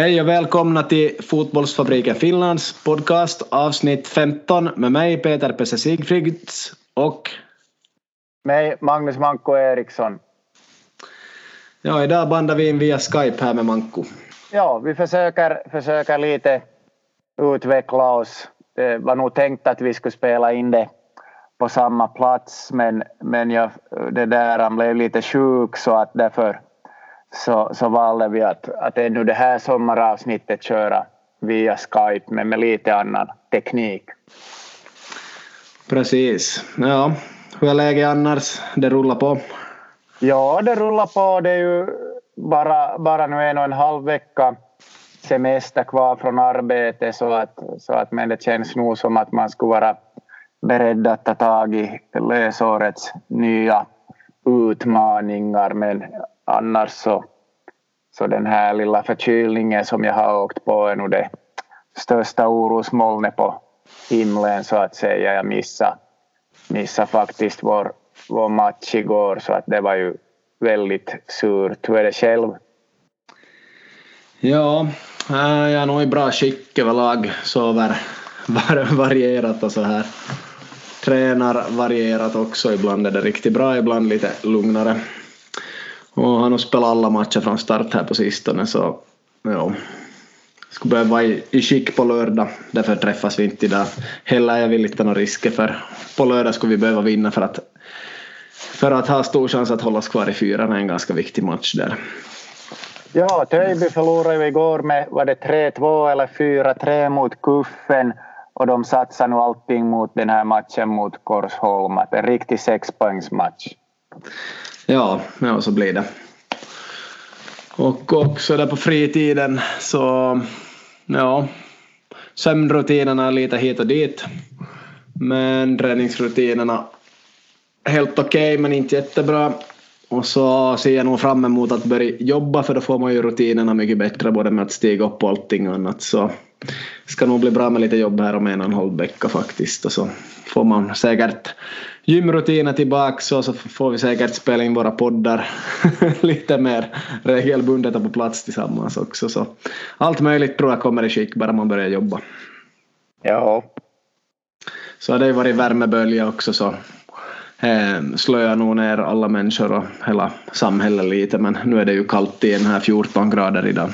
Hej och välkomna till Fotbollsfabriken Finlands podcast avsnitt 15 med mig Peter Pesse Sigfrids och mig Magnus Manko Eriksson. Ja, idag bandar vi in via Skype här med Manko. Ja, vi försöker, försöker lite utveckla oss. Det var nog tänkt att vi skulle spela in det på samma plats men, men jag, det där, han blev lite sjuk så att därför så, så valde vi att, att ännu det här sommaravsnittet köra via Skype men med lite annan teknik. Precis. Ja, hur är läget annars? Det rullar på? Ja, det rullar på. Det är ju bara, bara nu en och en halv vecka semester kvar från arbetet så att, så att men det känns nog som att man skulle vara beredd att ta tag i läsårets nya utmaningar men annars så, så den här lilla förkylningen som jag har åkt på är nog det största orosmolnet på himlen så att säga. Jag missade, missade faktiskt vår, vår match igår så att det var ju väldigt surt. Hur är det själv? Ja, äh, jag är nog i bra skick överlag. Sover varierat och så här. Tränar varierat också. Ibland är det riktigt bra, ibland lite lugnare. Och han har spelat alla matcher från start här på sistone så ja. Skulle behöva vara i skick på lördag, därför träffas vi inte idag. Heller jag vill inte ta några risker för på lördag skulle vi behöva vinna för att för att ha stor chans att hållas kvar i fyran är en ganska viktig match där. Ja, Töjby förlorade ju igår med var det 3-2 eller 4-3 mot Kuffen och de satsar nu allting mot den här matchen mot Korsholm. En riktig sexpoängsmatch. Ja, ja, så blir det. Och också där på fritiden så, ja, sömnrutinerna lite hit och dit. Men träningsrutinerna helt okej okay, men inte jättebra. Och så ser jag nog fram emot att börja jobba för då får man ju rutinerna mycket bättre både med att stiga upp och allting annat. Så ska nog bli bra med lite jobb här om en och en halv vecka faktiskt. Och så får man säkert gymrutiner tillbaka och så får vi säkert spela in våra poddar lite mer regelbundet och på plats tillsammans också. Så allt möjligt tror jag kommer i skick bara man börjar jobba. Ja. Så det har ju varit värmebölja också så eh, slöar nog ner alla människor och hela samhället lite men nu är det ju kallt igen här 14 grader idag.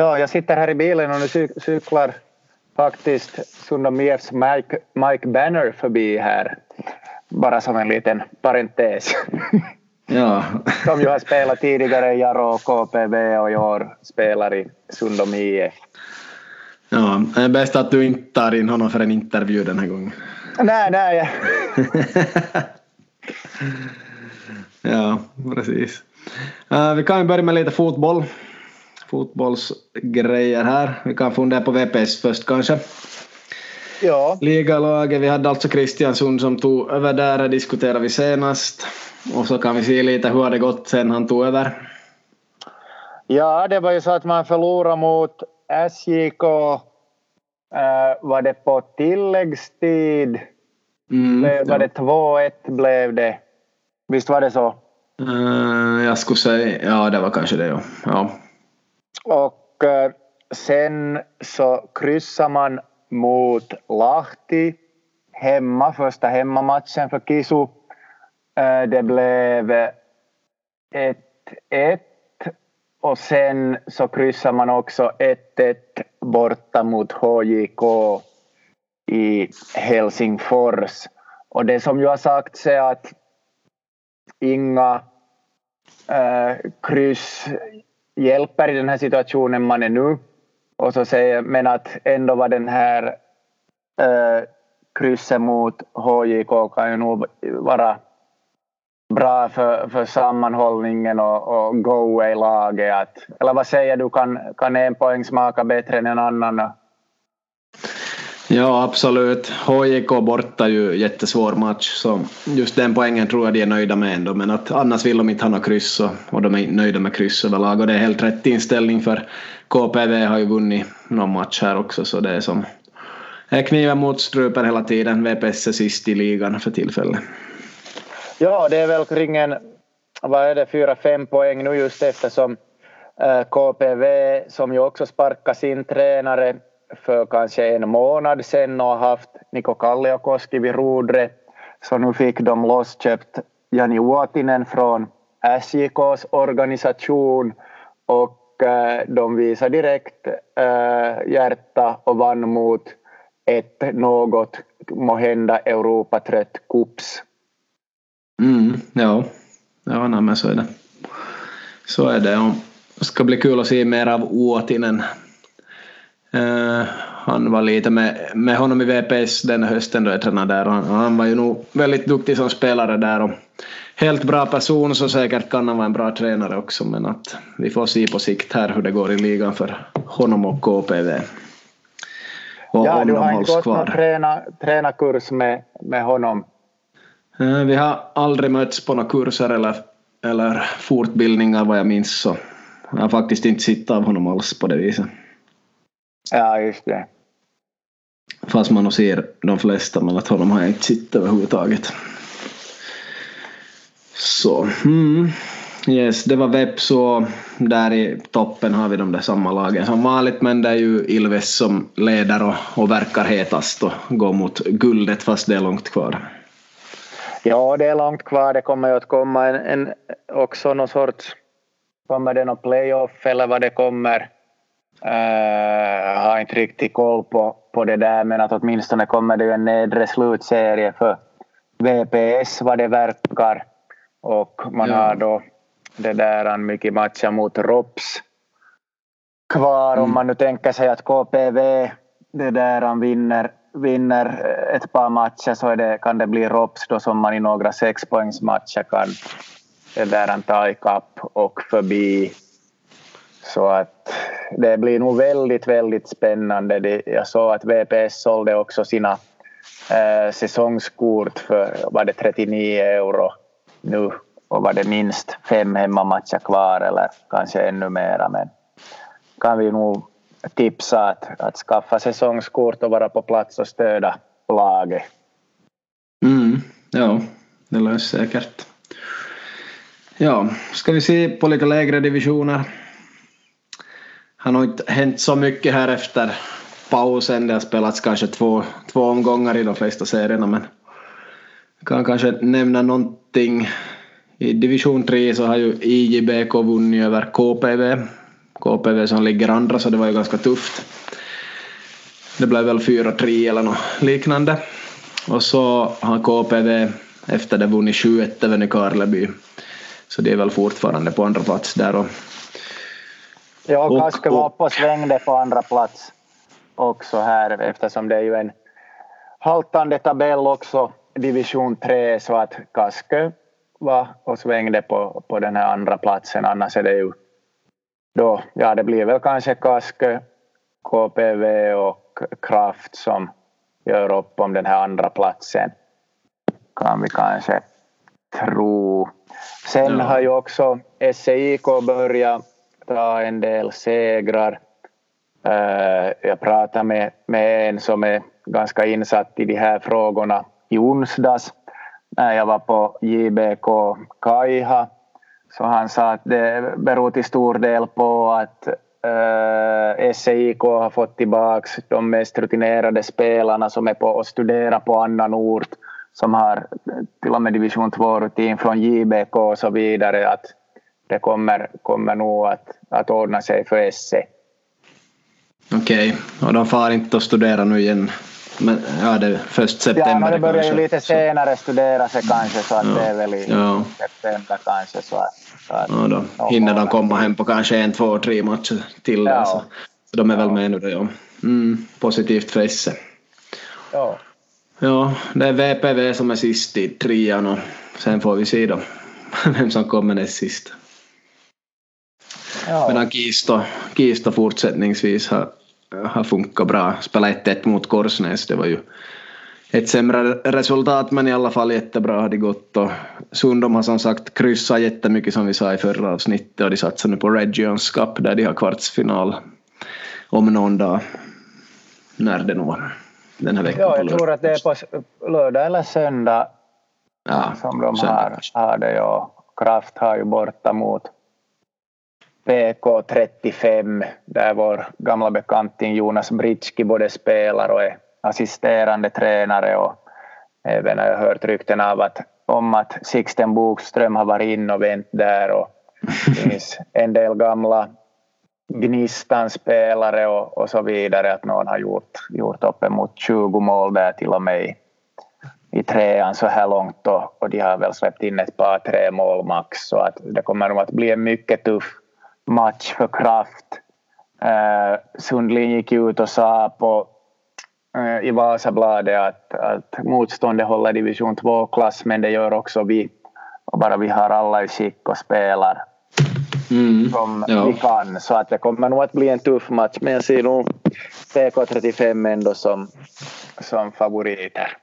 Ja, jag sitter här i bilen och nu cyklar faktiskt Sundom IFs Mike, Mike Banner förbi här. Bara som en liten parentes. Ja. Som ju har spelat tidigare i Jaro och KPV och i år spelar i Sundom IF. Ja, det är bäst att du inte tar in honom för en intervju den här gången. Nej, nej. ja, precis. Uh, vi kan ju börja med lite fotboll. Fotbollsgrejer här. Vi kan fundera på VPS först kanske. Ja. Ligalaget, vi hade alltså Kristiansund som tog över där, diskuterade vi senast. Och så kan vi se lite hur det gått sen han tog över. Ja, det var ju så att man förlorade mot SJK Uh, var det på tilläggstid? Mm, blev, var ja. det 2-1 blev det? Visst var det så? Uh, jag skulle säga, ja det var kanske det ja. ja. Och eh, sen så kryssar man mot Lahti hemma, första hemmamatchen för Kisu. Eh, det blev 1-1 och sen så kryssar man också 1-1 borta mot HJK i Helsingfors. Och det som ju har sagts är att inga äh, kryss hjälper i den här situationen man är nu. Och så säger, men att ändå var den här äh, kryssen mot HJK kan ju nog vara bra för, för sammanhållningen och, och go i laget. eller vad säger du, kan, kan en poäng smaka bättre än en annan? Ja, absolut. HJK borta ju jättesvår match, så just den poängen tror jag de är nöjda med ändå, men att annars vill de inte ha något kryss och, och de är nöjda med kryss överlag och det är helt rätt inställning för KPV har ju vunnit någon match här också, så det är som är kniven mot strupen hela tiden. VPS är sist i ligan för tillfället. Ja, det är väl kring en, vad är det, fyra, fem poäng nu just eftersom eh, KPV som ju också sparkar sin tränare för kanske en månad sedan och har haft Niko Kalliokoski vid rodret. Så nu fick de lossköpt Jani Uotinen från SJKs organisation och eh, de visade direkt äh, hjärta och vann mot ett något måhända Europatrött Kups. Mm, ja, ja nej, men så är det. Så är det. Det ska bli kul att se mer av Uotinen. Uh, han var lite med, med honom i VPS den hösten då jag tränade där han, han var ju nog väldigt duktig som spelare där och helt bra person så säkert kan han vara en bra tränare också men att vi får se på sikt här hur det går i ligan för honom och KPV. Och ja, du har inte gått någon träna, tränarkurs med, med honom? Uh, vi har aldrig mötts på några kurser eller, eller fortbildningar vad jag minns så jag har faktiskt inte sett av honom alls på det viset. Ja, just det. Fast man nog ser de flesta, men att honom har jag inte sett överhuvudtaget. Så, mm. Yes, det var Veps och där i toppen har vi de där samma lagen som vanligt men det är ju Ilves som leder och, och verkar hetast och går mot guldet fast det är långt kvar. Ja, det är långt kvar. Det kommer ju att komma en, en också någon sorts Kommer det någon playoff eller vad det kommer? Uh, har inte riktigt koll på, på det där men att åtminstone kommer det ju en nedre slutserie för VPS vad det verkar. Och man ja. har då det där mycket matcher mot ROPS kvar mm. om man nu tänker sig att KPV det där vinner, vinner ett par matcher så det, kan det bli ROPS då som man i några sexpoängsmatcher kan det där ta ikapp och förbi. Så att det blir nog väldigt, väldigt spännande. Jag såg att VPS sålde också sina eh, säsongskort för var det 39 euro nu och var det minst fem hemmamatcher kvar eller kanske ännu mera. Men kan vi nog tipsa att, att skaffa säsongskort och vara på plats och stödja laget. Mm, ja, det löser säkert. Ja, ska vi se på lite lägre divisioner har nog inte hänt så mycket här efter pausen. Det har spelats kanske två, två omgångar i de flesta serierna men jag kan kanske nämna någonting. I division 3 så har ju IJBK vunnit över KPV. KPV som ligger andra så det var ju ganska tufft. Det blev väl 4-3 eller något liknande. Och så har KPV efter det vunnit 7-1 över Nykarleby. Så det är väl fortfarande på andra plats där. Och, ja, och Kaske var på svängde på andra plats också här eftersom det är ju en haltande tabell också, division 3, så att Kaske var och svängde på, på den här andra platsen. Annars är det ju då, ja det blir väl kanske Kaske, KPV och Kraft som gör upp om den här andra platsen. Kan vi kanske tro. Sen har ju också SEIK börjat ta en del segrar. Eh, jag pratade med, med en som är ganska insatt i de här frågorna i onsdags när jag var på JBK Kaiha. Så han sa att det beror till stor del på att eh, SEIK har fått tillbaka de mest rutinerade spelarna som är på och studerar på annan ort som har till och med division 2-rutin från JBK och så vidare att det kommer, kommer nog att, att ordna sig för SC. Okej, och de far inte att studera nu igen? Men ja, det är först september Ja, det börjar ju lite senare studera sig kanske så att ja. det är väl i ja. september kanske så att, så att ja, då hinner de komma hem på kanske en, två, tre matcher till ja. så, så de är väl med nu då ja. Mm, positivt för SC. Ja. Ja, det är VPV som är sist i trean och sen får vi se då vem som kommer näst sist. Ja. Medan Kisto, Kisto fortsättningsvis har, har funkat bra. Spelat 1-1 mot Korsnäs, det var ju ett sämre resultat men i alla fall jättebra har det gått och Sundom har som sagt kryssat jättemycket som vi sa i förra avsnittet och de satsar nu på Regions Cup där de har kvartsfinal om någon dag. När det nu var den här veckan. Ja, jag tror att det är på lördag eller söndag ja, som de har, har det. Ja. Kraft har ju borta mot, PK35 där vår gamla bekanting Jonas Britski både spelar och är assisterande tränare och även har jag hört rykten av att, om att Sixten Bokström har varit in och vänt där och det finns en del gamla Gnistan-spelare och, och så vidare att någon har gjort, gjort uppemot 20 mål där till och med i, i trean så här långt och, och de har väl släppt in ett par tre mål max så att det kommer nog att bli en mycket tuff match för Kraft. Eh, Sundlin gick ut och sa på, eh, i Vasabladet att, att motståndet håller division 2-klass men det gör också vi. Och bara vi har alla i skick och spelar mm, som ja. vi kan. Så att det kommer nog att bli en tuff match men jag ser nog PK35 ändå som, som favoriter.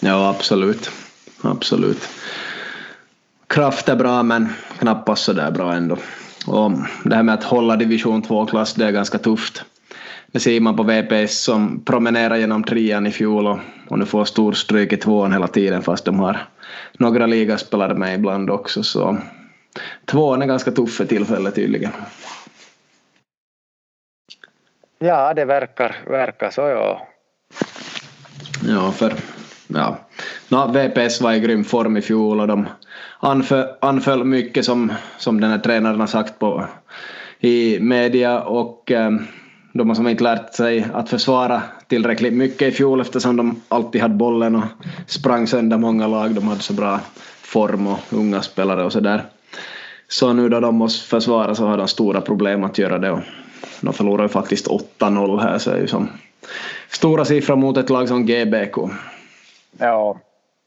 Ja, absolut. Absolut. Kraft är bra men knappast så där bra ändå. Och det här med att hålla division 2-klass, det är ganska tufft. Det ser man på VPS som promenerar genom trean i fjol och, och nu får storstryk i tvåan hela tiden fast de har några ligaspelare med ibland också. Så tvåan är ganska tuff för tillfället tydligen. Ja, det verkar, verkar så ja. Ja, för ja. No, VPS var i grym form i fjol och de anföll, anföll mycket som, som den här tränaren har sagt på, i media och eh, de har som inte lärt sig att försvara tillräckligt mycket i fjol eftersom de alltid hade bollen och sprang sönder många lag. De hade så bra form och unga spelare och sådär. Så nu då de måste försvara så har de stora problem att göra det och de förlorar ju faktiskt 8-0 här så är ju som stora siffror mot ett lag som GBK. Ja.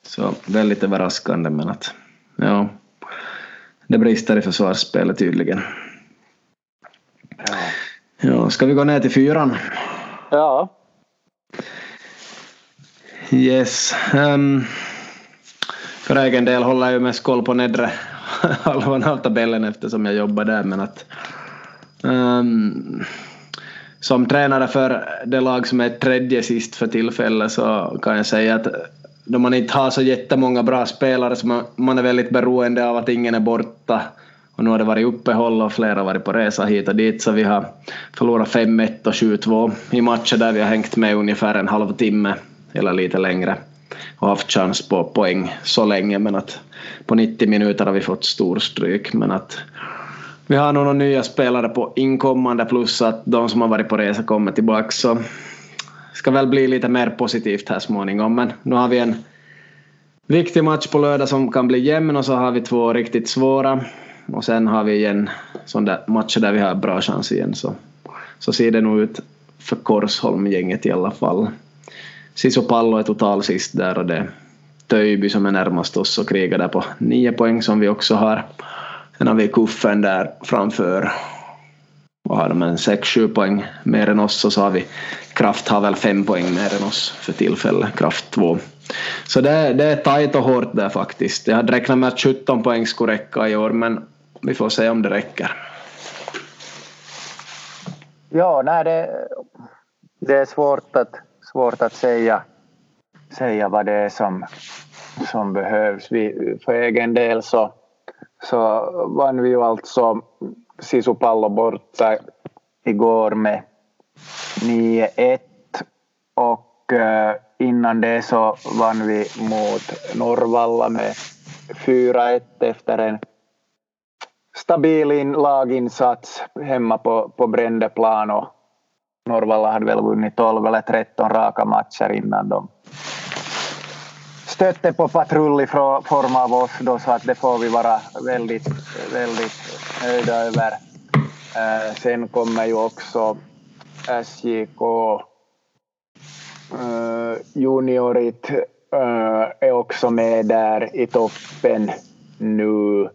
Så väldigt överraskande men att ja, det brister i försvarsspelet tydligen. Ja. ja, ska vi gå ner till fyran? Ja. Yes. Um, för egen del håller jag ju mest koll på nedre halvan av tabellen eftersom jag jobbar där men att um, som tränare för det lag som är tredje sist för tillfället så kan jag säga att då man inte har så jättemånga bra spelare så man, man är väldigt beroende av att ingen är borta. Och nu har det varit uppehåll och flera har varit på resa hit och dit så vi har förlorat 5-1 och 7-2 i matcher där vi har hängt med ungefär en halvtimme eller lite längre och haft chans på poäng så länge. Men att på 90 minuter har vi fått stor stryk. Men att vi har nog några nya spelare på inkommande plus att de som har varit på resa kommer tillbaka. Så ska väl bli lite mer positivt här småningom men nu har vi en viktig match på lördag som kan bli jämn och så har vi två riktigt svåra och sen har vi igen där matcher där vi har bra chans igen så, så ser det nog ut för Korsholm-gänget i alla fall. Sisu Pallo är total sist där och det är Töjby som är närmast oss och krigar där på nio poäng som vi också har. Sen har vi Kuffen där framför och har de en 6-7 poäng mer än oss och så har vi Kraft har väl 5 poäng mer än oss för tillfället, Kraft 2. Så det, det är tajt och hårt där faktiskt. Jag hade räknat med att 17 poäng skulle räcka i år men vi får se om det räcker. Ja, nej, det, det är svårt att, svårt att säga, säga vad det är som, som behövs. Vi, för egen del så, så vann vi ju alltså Sisupallo borta igår med 9-1 och eh, innan det så vann vi mot Norrvalla med 4-1 efter en stabil laginsats hemma på, på Brändeplan och Norrvalla hade väl vunnit 12 eller 13 raka matcher innan de stötte på patrull i form av oss då så att det får vi vara väldigt, väldigt nöjda över. Eh, sen kommer ju också SJK eh, juniorit eh, är också med där i toppen nu.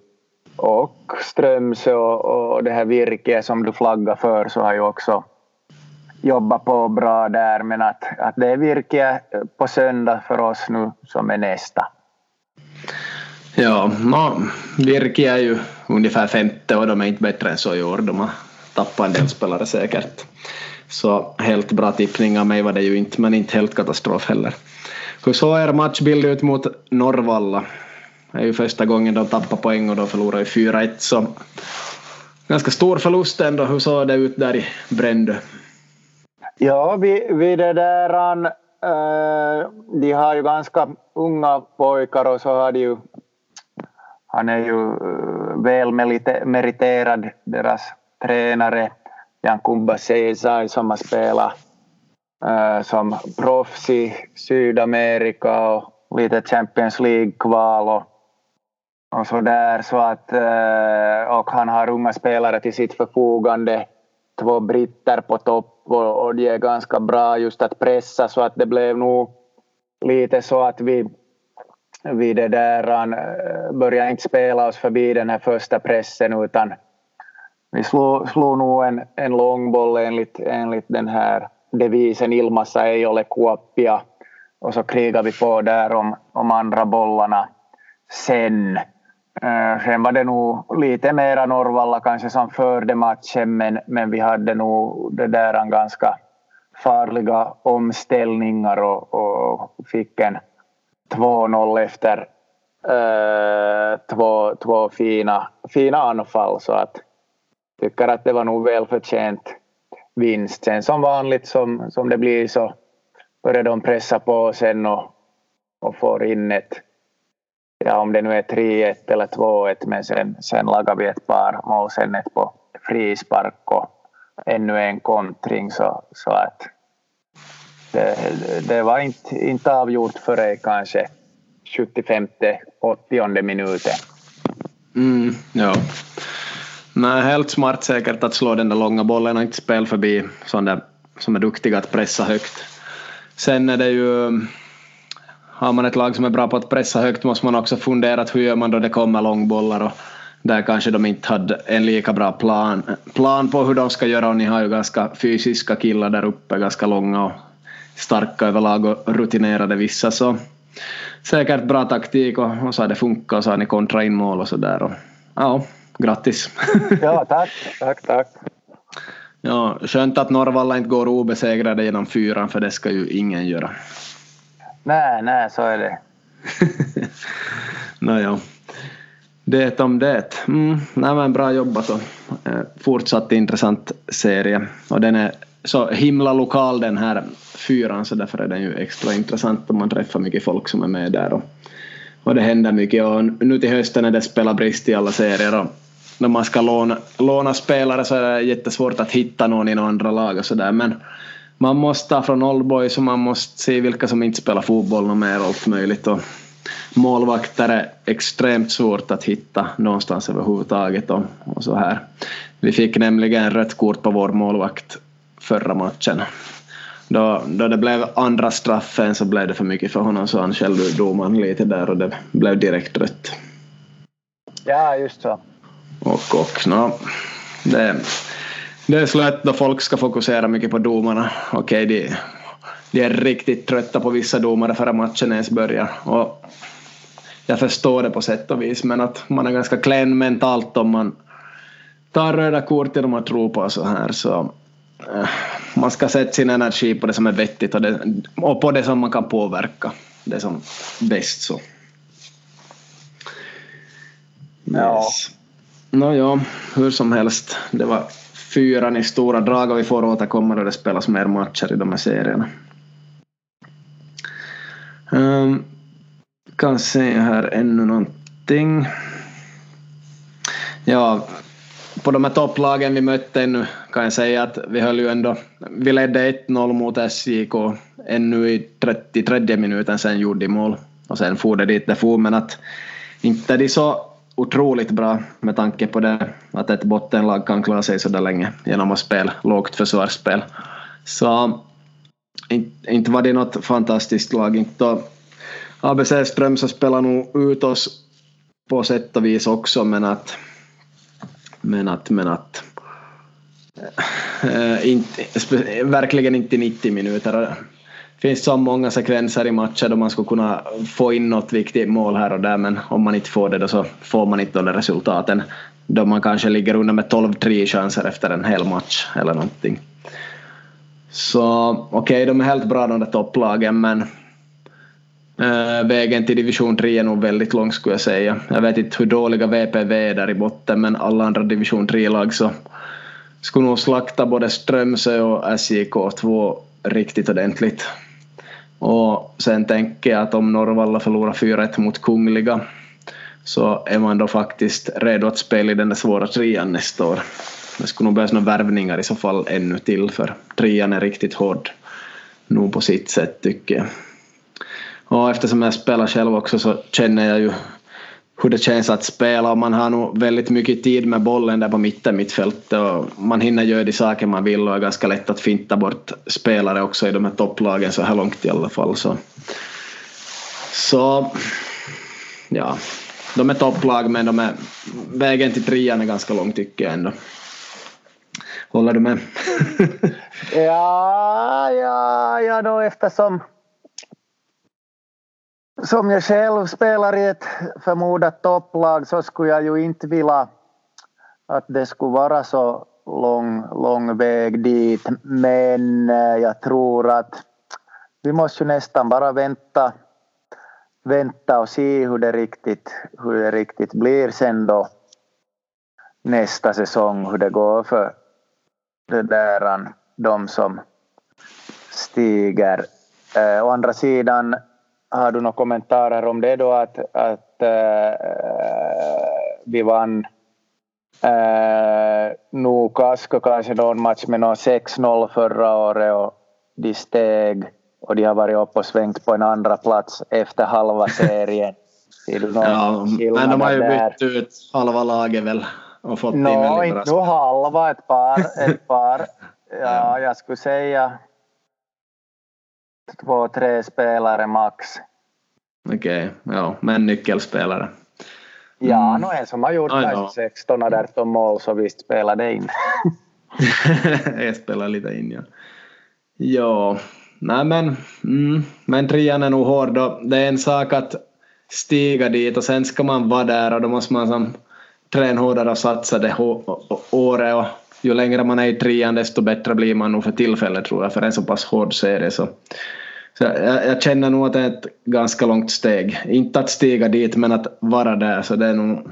Och Strömsö och, och det här Virke som du flaggar för så har ju också jobba på bra där men att, att det är Virke på söndag för oss nu som är nästa. Ja, no, Virke är ju ungefär femte och de är inte bättre än så i år. De har tappat en del spelare säkert. Så helt bra tippning av mig var det ju inte, men inte helt katastrof heller. Hur såg er matchbild ut mot Norrvalla? Det är ju första gången de tappar poäng och de förlorar ju 4-1 så ganska stor förlust ändå. Hur såg det ut där i Brändö? Ja, vi, vi det där, äh, de har ju ganska unga pojkar och så har de ju, han är ju äh, väl meriterad, deras tränare Jan Kumba Seisai som har spelat äh, som proffs i Sydamerika och lite Champions League-kval och, och så där så att äh, och han har unga spelare till sitt förfogande. Två britter på topp och, och de är ganska bra just att pressa så att det blev nog lite så att vi, vi det där eh, började inte spela oss förbi den här första pressen utan vi slog, slog nog en, en långboll enligt, enligt den här devisen Ilmassa ei ole kuoppia och så krigade vi på där om, om andra bollarna sen. Eh, sen var det nog lite mera Norvalla kanske som förde matchen men, men vi hade nog det där en ganska farliga omställningar och, och fick en 2-0 efter äh, två, två fina, fina anfall så att tycker att det var nog välförtjänt vinst. Sen som vanligt som, som det blir så börjar de pressa på sen och, och får in ett ja, om det nu är 3-1 eller 2-1, men sen, sen lagar vi ett par mål, sen ett på frispark och ännu en kontring så, så att det, det var inte, inte avgjort före kanske 75 80 minuten. Mm, ja. Nej, helt smart säkert att slå den där långa bollen och inte spela förbi sådana som är duktiga att pressa högt. Sen är det ju har man ett lag som är bra på att pressa högt måste man också fundera hur gör man då det kommer långbollar och där kanske de inte hade en lika bra plan, plan på hur de ska göra och ni har ju ganska fysiska killar där uppe, ganska långa och starka överlag och rutinerade vissa så säkert bra taktik och, och så har det funkat och så har ni kontra in mål och sådär ja, grattis! ja, tack, tack, tack. Ja, skönt att Norrvalla inte går obesegrade genom fyran för det ska ju ingen göra. Nej, nej, så är det. Nåja. Det om det. Mm, nej, men bra jobbat och eh, fortsatt intressant serie. Och den är så himla lokal den här fyran så därför är den ju extra intressant och man träffar mycket folk som är med där. Och, och det händer mycket och nu till hösten är det spelarbrist i alla serier och när man ska låna, låna spelare så är det jättesvårt att hitta någon i några andra lag och sådär men man måste ta från oldboys och man måste se vilka som inte spelar fotboll och mer allt möjligt. Och målvakter är extremt svårt att hitta någonstans överhuvudtaget och, och så här. Vi fick nämligen rött kort på vår målvakt förra matchen. Då, då det blev andra straffen så blev det för mycket för honom så han skällde domaren lite där och det blev direkt rött. Ja, just så. Och, och no, det, det är slut då folk ska fokusera mycket på domarna. Okej, de, de är riktigt trötta på vissa domare före matchen ens börjar. Och jag förstår det på sätt och vis, men att man är ganska klen mentalt om man tar röda kort genom att ropa så här. Så, äh, man ska sätta sin energi på det som är vettigt och, det, och på det som man kan påverka. Det som bäst så. Ja. Yes. Nåja, hur som helst. Det var fyran i stora drag och vi får återkomma då det spelas mer matcher i de här serierna. Um, kan se här ännu någonting. Ja, på de här topplagen vi mötte ännu kan jag säga att vi höll ju ändå, vi ledde 1-0 mot SJK ännu i 33 minuten sen gjorde de mål och sen for det dit det for men att inte de så otroligt bra med tanke på det att ett bottenlag kan klara sig så där länge genom att spela lågt försvarsspel. Så inte var det något fantastiskt lag. Inte ABC Strömsö spelar nog ut oss på sätt och vis också men att men att, men att äh, inte, verkligen inte 90 minuter finns så många sekvenser i matcher då man skulle kunna få in något viktigt mål här och där men om man inte får det då så får man inte de resultaten då man kanske ligger under med 12-3 chanser efter en hel match eller någonting. Så okej, okay, de är helt bra de där topplagen men äh, vägen till division 3 är nog väldigt lång skulle jag säga. Jag vet inte hur dåliga VPV är där i botten men alla andra division 3-lag så skulle nog slakta både Strömsö och SJK2 riktigt ordentligt. Och sen tänker jag att om Norrvalla förlorar 4-1 mot Kungliga så är man då faktiskt redo att spela i den där svåra trean nästa år. Det skulle nog behövas några värvningar i så fall ännu till för trean är riktigt hård nog på sitt sätt tycker jag. Och eftersom jag spelar själv också så känner jag ju hur det känns att spela och man har nog väldigt mycket tid med bollen där på mitten mittfältet och man hinner göra de saker man vill och är ganska lätt att finta bort spelare också i de här topplagen så här långt i alla fall. Så, så ja, de är topplag men de är, vägen till trean är ganska lång tycker jag ändå. Håller du med? ja, ja, ja då eftersom som jag själv spelar i ett förmodat topplag så skulle jag ju inte vilja att det skulle vara så lång, lång väg dit. Men eh, jag tror att vi måste ju nästan bara vänta, vänta och se hur det riktigt, hur det riktigt blir sen då nästa säsong, hur det går för det där, de som stiger. Eh, å andra sidan har du några kommentarer om det då att, att äh, vi vann äh, nog Kasko kanske någon match med någon 6-0 förra året och de steg och de har varit uppe och svängt på en andra plats efter halva serien. ja, men de har ju bytt ut halva laget väl och fått no, in inte nu halva, ett par, ett par. Ja, jag skulle säga två, tre spelare max. Okej, okay, ja, men nyckelspelare. Ja, mm. en som har gjort kanske 16 av 18 mål så visst spelar det in. jag spelar lite in ja. Ja, nej men, mm, men trean är nog hård då. Det är en sak att stiga dit och sen ska man vara där och då måste man som träna hårdare och satsa det året och ju längre man är i trean desto bättre blir man nog för tillfället tror jag för en så pass hård serie så, så jag, jag, känner nog att det är ett ganska långt steg. Inte att stiga dit men att vara där så det är nog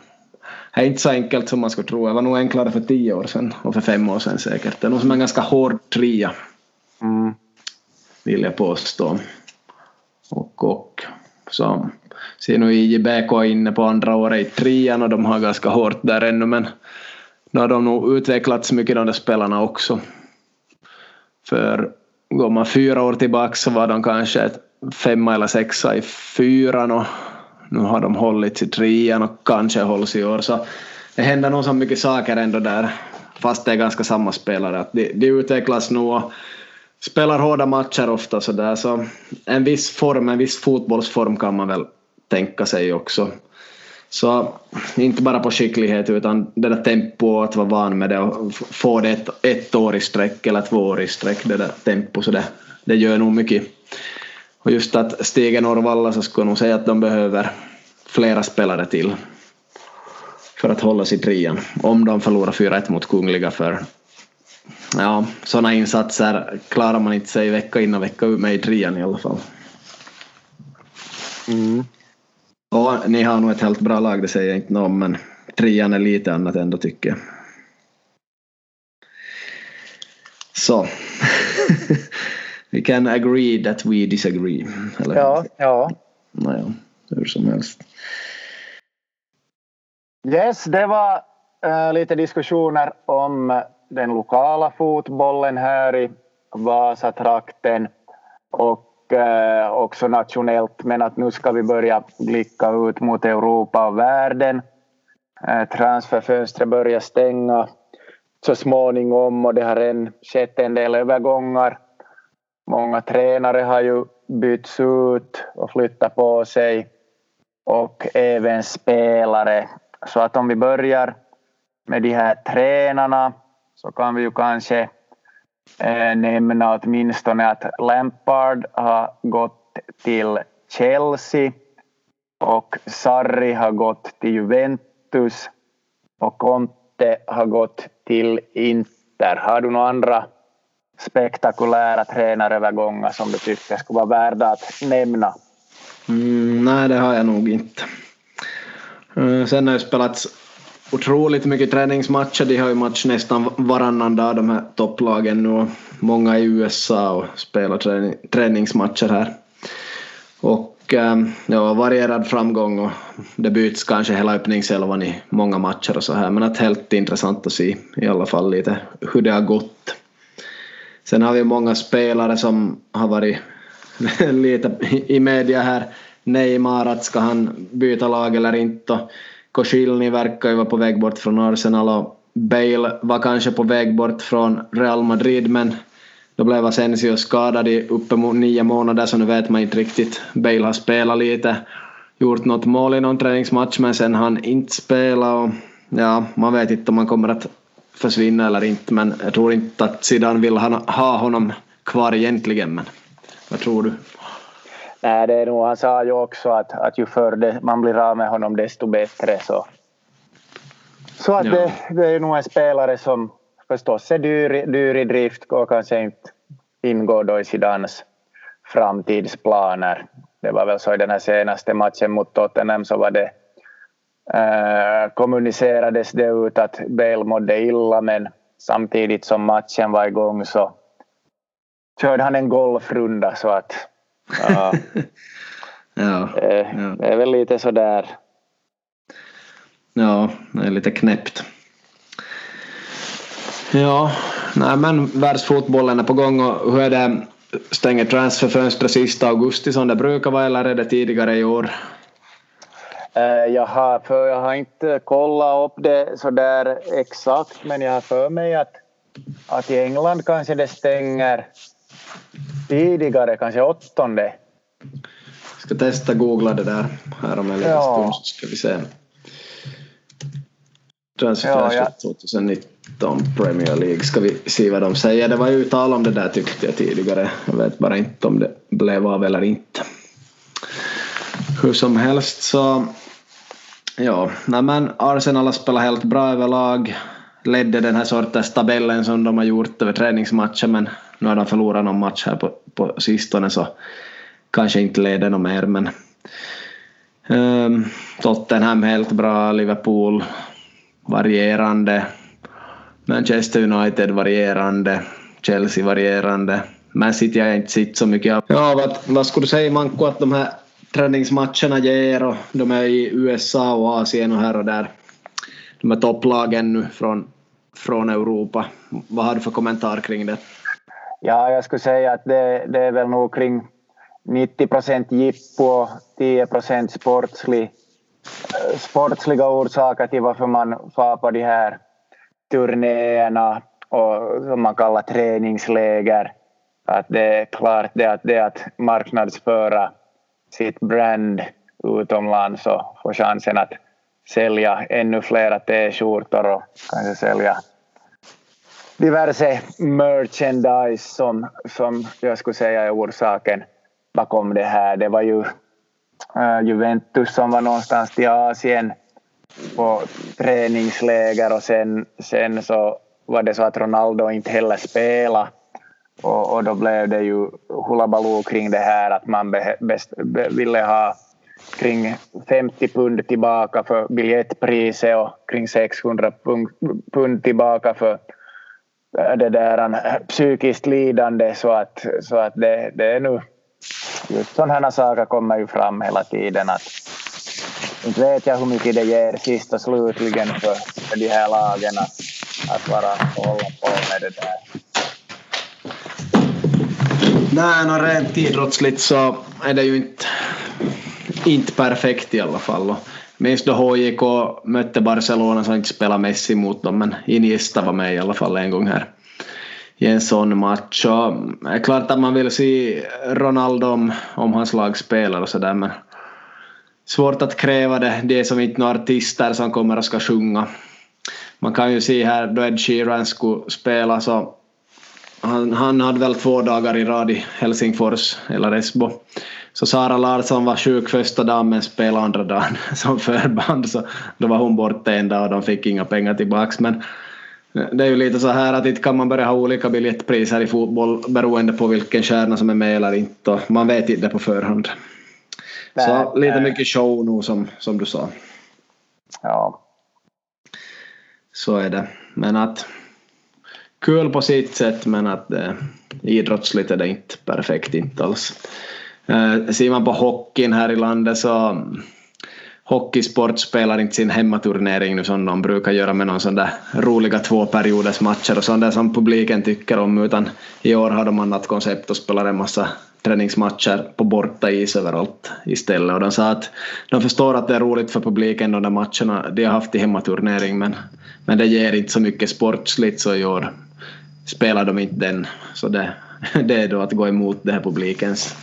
det är inte så enkelt som man skulle tro. Det var nog enklare för tio år sedan och för fem år sedan säkert. Det är nog som en ganska hård tria. Mm. Vill jag påstå. Och, och så ser nu IJBK inne på andra året i trian och de har ganska hårt där ännu men nu har de nog utvecklats mycket de där spelarna också. För går man fyra år tillbaka så var de kanske femma eller sexa i fyran och nu har de hållits i trean och kanske hålls i år så det händer nog så mycket saker ändå där fast det är ganska samma spelare att de, de utvecklas nog och spelar hårda matcher ofta så där så en viss form, en viss fotbollsform kan man väl tänka sig också. Så inte bara på skicklighet utan det där tempo att vara van med det och få det ett, ett år i sträck eller två år i sträck det där tempo så det, det gör nog mycket. Och just att stiga Norrvalla så skulle jag nog säga att de behöver flera spelare till för att hålla sig i trean om de förlorar 4-1 mot Kungliga för ja, sådana insatser klarar man inte sig vecka in och vecka ut med i trean i alla fall. Mm. Och ni har nog ett helt bra lag, det säger jag inte någon, men trean är lite annat ändå tycker jag. Så. We can agree that we disagree. Eller? Ja, ja. Naja, hur som helst. Yes, det var uh, lite diskussioner om den lokala fotbollen här i Vasatrakten och Eh, också nationellt, men att nu ska vi börja blicka ut mot Europa och världen. Eh, transferfönstret börjar stänga så småningom och det har redan skett en del övergångar. Många tränare har ju bytts ut och flyttat på sig och även spelare. Så att om vi börjar med de här tränarna så kan vi ju kanske Eh, nämna åtminstone att Lampard har gått till Chelsea och Sarri har gått till Juventus och Conte har gått till Inter. Har du några andra spektakulära tränarövergångar som du tycker skulle vara värda att nämna? Mm, nej, det har jag nog inte. Eh, sen har det spelats otroligt mycket träningsmatcher. De har ju match nästan varannan dag de här topplagen nu många i USA och spelar träning, träningsmatcher här. Och ehm, ja, varierad framgång och det byts kanske hela öppningselvan i många matcher och så här men att helt intressant att se i alla fall lite hur det har gått. Sen har vi många spelare som har varit lite i media här. Neymar, att ska han byta lag eller inte? Koscielny verkar ju vara på väg bort från Arsenal och Bale var kanske på väg bort från Real Madrid men då blev Asensio skadad i uppemot nio månader så nu vet man inte riktigt. Bale har spelat lite, gjort något mål i någon träningsmatch men sen han inte spela och ja, man vet inte om han kommer att försvinna eller inte men jag tror inte att Zidane vill ha honom kvar egentligen men vad tror du? Nej, det är nog, han sa ju också att, att ju förr man blir av med honom desto bättre så. Så att ja. det, det är nog en spelare som förstås är dyr, dyr i drift och kanske inte ingår då i Zidanes framtidsplaner. Det var väl så i den här senaste matchen mot Tottenham så var det eh, kommunicerades det ut att Bale mådde illa men samtidigt som matchen var igång så körde han en golfrunda så att ja, ja, eh, ja. det är väl lite sådär. Ja, det är lite knäppt. Ja, nej men världsfotbollen är på gång och hur är det? Stänger transferfönstret sista augusti som det brukar vara eller är det tidigare i år? Eh, jag har, för jag har inte kollat upp det så där exakt men jag har för mig att, att i England kanske det stänger tidigare, kanske åttonde. Jag ska testa googla det där här om en liten ja. stund så ska vi se. Transferfönstret ja, ja. 2019 Premier League ska vi se vad de säger. Det var ju tal om det där tyckte jag tidigare. Jag vet bara inte om det blev av eller inte. Hur som helst så Ja, nej men Arsenal har spelat helt bra överlag. Ledde den här sortens tabellen som de har gjort över träningsmatcher men nu har de förlorat någon match här på, på sistone så kanske inte leder något mer men um, Tottenham helt bra, Liverpool varierande, Manchester United varierande, Chelsea varierande. Man City har jag inte sett så mycket av. Ja, vad, vad skulle du säga Manko att de här träningsmatcherna ger och de är i USA och Asien och här och där. De är topplagen nu från, från Europa. Vad har du för kommentar kring det? Ja, jag skulle säga att det, det är väl nog kring 90 procent jippo och 10 procent sportslig, eh, sportsliga orsaker till varför man far på de här turnéerna och som man kallar träningsläger. Att det är klart det att, det att marknadsföra sitt brand utomlands och få chansen att sälja ännu flera t-skjortor och kanske sälja diverse merchandise som, som jag skulle säga är orsaken bakom det här. Det var ju eh, Juventus som var någonstans i Asien på träningsläger och sen, sen så var det så att Ronaldo inte heller spelade och, och då blev det ju hullabaloo kring det här att man be, best, be, ville ha kring 50 pund tillbaka för biljettpriset och kring 600 pund tillbaka för Äh, det där äh, psykiskt lidande så att, så att det, det är nu just sådana här saker kommer ju fram hela tiden att inte vet jag hur mycket det ger sist och slutligen för, för de här lagen att, att vara hålla på med det där. Nej, no, rent idrottsligt så är det ju inte, inte perfekt i alla fall. Minns då HJK mötte Barcelona som inte spelade Messi mot dem men Iniesta var med i alla fall en gång här i en sån match. Och det är klart att man vill se Ronaldo om, om hans lag spelar och sådär men svårt att kräva det. Det är som inte några artister som kommer och ska sjunga. Man kan ju se här då Ed Sheeran skulle spela så han, han hade väl två dagar i rad i Helsingfors eller Esbo. Så Sara Larsson var sjuk första dagen men spelade andra dagen som förband så då var hon borta en dag och de fick inga pengar tillbaks men det är ju lite så här att inte kan man börja ha olika biljettpriser i fotboll beroende på vilken stjärna som är med eller inte man vet inte på förhand. så lite mycket show nu som, som du sa. Ja. Så är det. Men att kul på sitt sätt men att eh, idrottsligt är det inte perfekt inte alls. Ser man på hockeyn här i landet så hockeysport spelar inte sin hemmaturnering nu som de brukar göra med någon sån där roliga tvåperioders matcher och sånt där som publiken tycker om utan i år har de annat koncept och spelar en massa träningsmatcher på borta is överallt istället. Och de sa att de förstår att det är roligt för publiken de där matcherna de har haft i hemmaturnering men, men det ger inte så mycket sportsligt så i år spelar de inte den. Så det, det är då att gå emot det här publikens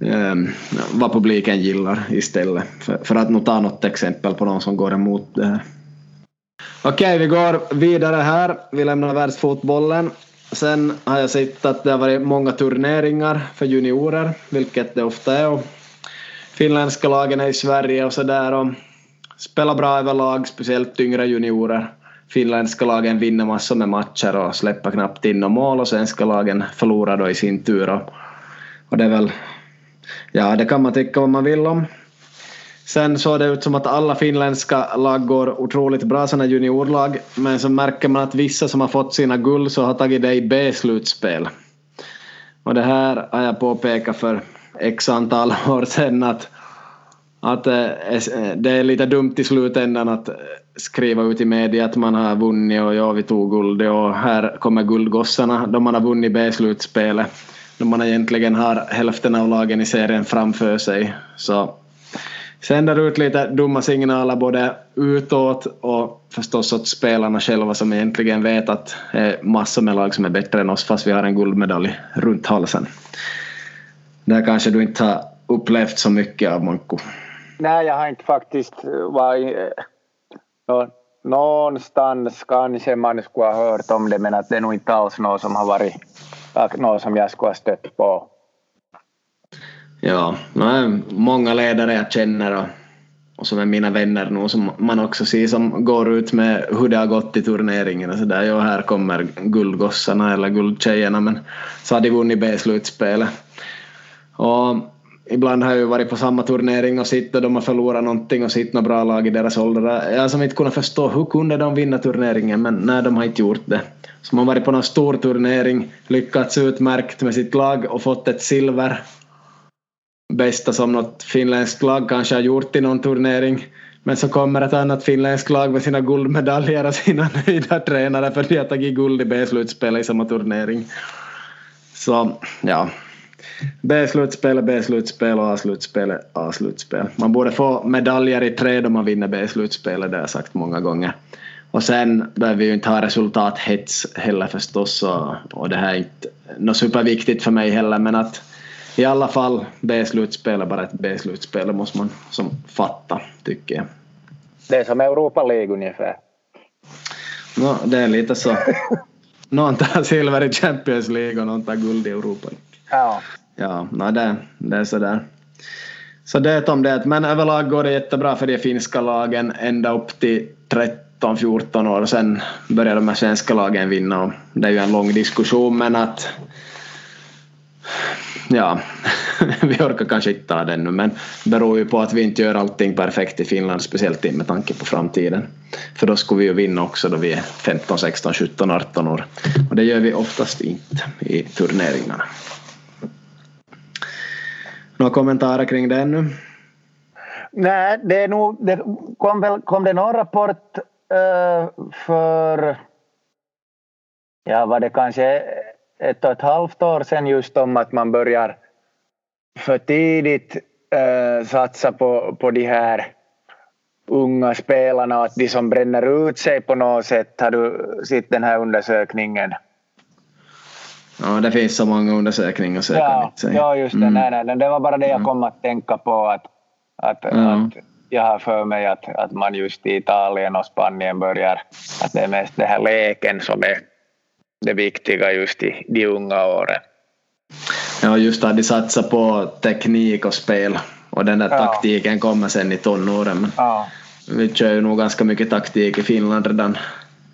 Ehm, vad publiken gillar istället för, för att nu ta något exempel på någon som går emot det här. Okej, vi går vidare här. Vi lämnar världsfotbollen Sen har jag sett att det har varit många turneringar för juniorer, vilket det ofta är. Och finländska lagen är i Sverige och sådär och spelar bra överlag, speciellt yngre juniorer. Finländska lagen vinner massor med matcher och släpper knappt in några mål och svenska lagen förlorar då i sin tur. Och, och det är väl, ja det kan man tycka vad man vill om. Sen såg det ut som att alla finländska lag går otroligt bra, sådana juniorlag. Men så märker man att vissa som har fått sina guld så har tagit det i B-slutspel. Och det här har jag påpekat för x antal år sedan att, att eh, eh, det är lite dumt i slutändan att eh, skriva ut i media att man har vunnit och ja, vi tog guld och här kommer guldgossarna. De man har vunnit B-slutspelet när man egentligen har hälften av lagen i serien framför sig. Så sänder ut lite dumma signaler både utåt och förstås åt spelarna själva som egentligen vet att det är massor med lag som är bättre än oss fast vi har en guldmedalj runt halsen. Det kanske du inte har upplevt så mycket av Manko? Nej, jag har inte faktiskt varit eh, någonstans kanske man skulle ha hört om det men att det är nog inte alls något som har varit något som jag skulle ha stött på. Ja, många ledare jag känner och, och som är mina vänner nu som man också ser som går ut med hur det har gått i turneringen och sådär. Ja, här kommer guldgossarna eller guldtjejerna men så har de vunnit B-slutspelet. Och ibland har jag ju varit på samma turnering och sett och de har förlorat någonting och sett något bra lag i deras åldrar. Jag har som inte kunnat förstå hur kunde de vinna turneringen men nej, de har inte gjort det. Så man har varit på någon stor turnering, lyckats utmärkt med sitt lag och fått ett silver bästa som något finländskt lag kanske har gjort i någon turnering. Men så kommer ett annat finländskt lag med sina guldmedaljer och sina nöjda tränare för de har tagit guld i B-slutspelet i samma turnering. Så ja, B-slutspel B-slutspel och A-slutspel A-slutspel. Man borde få medaljer i tre då man vinner B-slutspelet, det har jag sagt många gånger. Och sen behöver vi ju inte ha resultathets heller förstås och, och det här är inte något superviktigt för mig heller men att i alla fall B-slutspel är bara ett B-slutspel, det måste man som fatta tycker jag. Det är som Europa League ungefär. No, det är lite så. någon tar silver i Champions League och någon tar guld i Europa League. Ja. Ja, nej, det, det är sådär. Så det om det. Men överlag går det jättebra för de finska lagen ända upp till 13-14 år. Sen börjar de här svenska lagen vinna och det är ju en lång diskussion men att ja, vi orkar kanske inte ta den nu men det beror ju på att vi inte gör allting perfekt i Finland speciellt med tanke på framtiden. För då skulle vi ju vinna också då vi är 15, 16, 17, 18 år och det gör vi oftast inte i turneringarna. Några kommentarer kring det ännu? Nej, det är nog, det kom, väl, kom det någon rapport uh, för, ja var det kanske ett och ett halvt år sedan just om att man börjar för tidigt uh, satsa på, på de här unga spelarna att de som bränner ut sig på något sätt. Har du sett den här undersökningen? Ja, det finns så många undersökningar jag ja. Ja, just det. Mm. Nej, nej, det var bara det jag kom att tänka på. Att, att, ja. att jag har för mig att, att man just i Italien och Spanien börjar, att det är mest den här leken som är det viktiga just i de unga åren. Ja, just att de satsar på teknik och spel och den där ja. taktiken kommer sen i tonåren. Men ja. Vi kör ju nog ganska mycket taktik i Finland redan,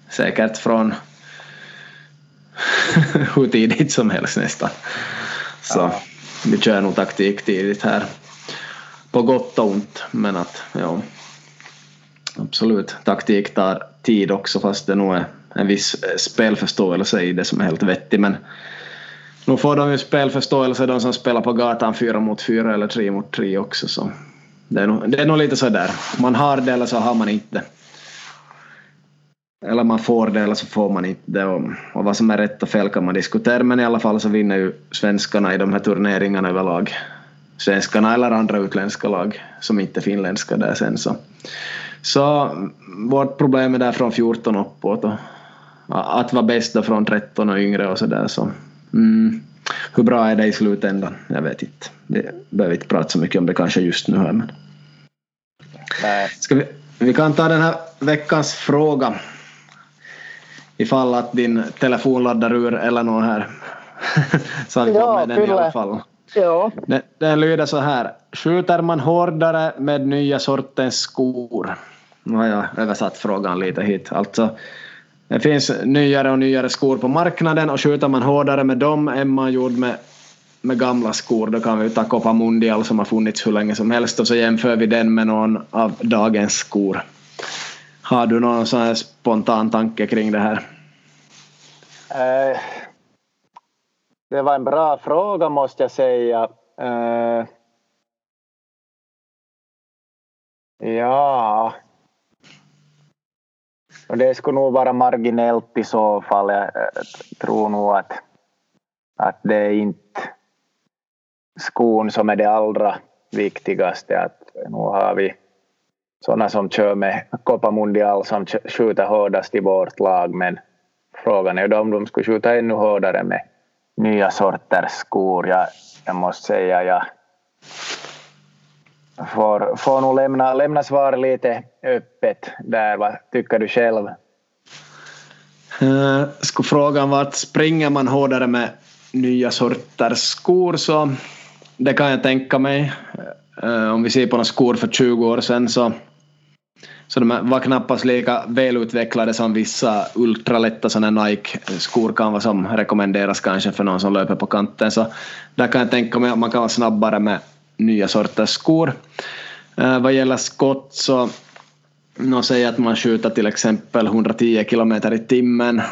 säkert från hur tidigt som helst nästan. Så ja. vi kör nog taktik tidigt här. på gott och ont. Men att ja, absolut, taktik tar tid också fast det nog är en viss spelförståelse i det som är helt vettigt. Men nu får de ju spelförståelse de som spelar på gatan fyra mot fyra eller tre mot tre också. Så det är nog, det är nog lite sådär. Man har det eller så har man inte eller man får det eller så får man inte det. Och, och vad som är rätt och fel kan man diskutera men i alla fall så vinner ju svenskarna i de här turneringarna överlag. Svenskarna eller andra utländska lag som inte är finländska där sen så. Så vårt problem är där från 14 uppåt och att vara bäst då från 13 och yngre och sådär så. Mm. Hur bra är det i slutändan? Jag vet inte. Vi behöver inte prata så mycket om det kanske just nu här men. Ska vi, vi kan ta den här veckans fråga ifall att din telefon laddar ur eller något här. så har vi ja, med den i alla fall. Ja. Den, den lyder så här. Skjuter man hårdare med nya sortens skor? Nu har jag översatt frågan lite hit. Alltså, det finns nyare och nyare skor på marknaden och skjuter man hårdare med dem än man gjorde med, med gamla skor då kan vi ta Copa Mundial som har funnits hur länge som helst och så jämför vi den med någon av dagens skor. Har du någon sån här spontan tanke kring det här? Eh, det var en bra fråga måste jag säga. Eh, ja... Det skulle nog vara marginellt i så fall. Jag eh, tror nog att, att det är inte skon som är det allra viktigaste. Att nu har vi sådana som kör med Copa Mundial som skjuter hårdast i vårt lag men frågan är då om de skulle skjuta ännu hårdare med nya sorters skor. Jag, jag måste säga jag får, får nog lämna, lämna svaret lite öppet där. Vad tycker du själv? Eh, uh, skulle frågan vara att springer man hårdare med nya sorters skor så det kan jag tänka mig. Eh, om vi ser på några skor för 20 år sedan så så de var knappast lika välutvecklade som vissa ultralätta sådana Nike-skor kan vara som rekommenderas kanske för någon som löper på kanten. Så där kan jag tänka mig att man kan vara snabbare med nya sorters skor. Eh, vad gäller skott så nå säger att man skjuter till exempel 110 kilometer i timmen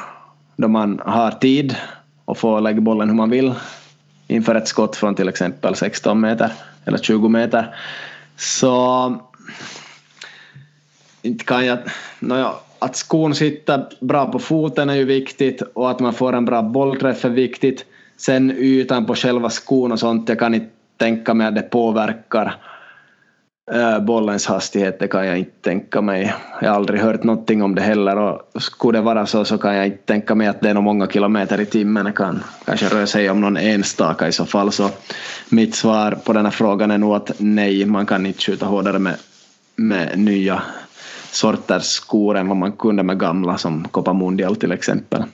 då man har tid och får lägga bollen hur man vill inför ett skott från till exempel 16 meter eller 20 meter. Så inte kan jag... Nåja, att skon sitter bra på foten är ju viktigt och att man får en bra bollträff är viktigt. Sen ytan på själva skon och sånt, jag kan inte tänka mig att det påverkar eh, bollens hastighet, det kan jag inte tänka mig. Jag har aldrig hört någonting om det heller och skulle det vara så så kan jag inte tänka mig att det är nog många kilometer i timmen, det kan kanske röra sig om någon enstaka i så fall. Så mitt svar på den här frågan är nog att nej, man kan inte skjuta hårdare med, med nya sorters skor än vad man kunde med gamla som Copa Mundial till exempel.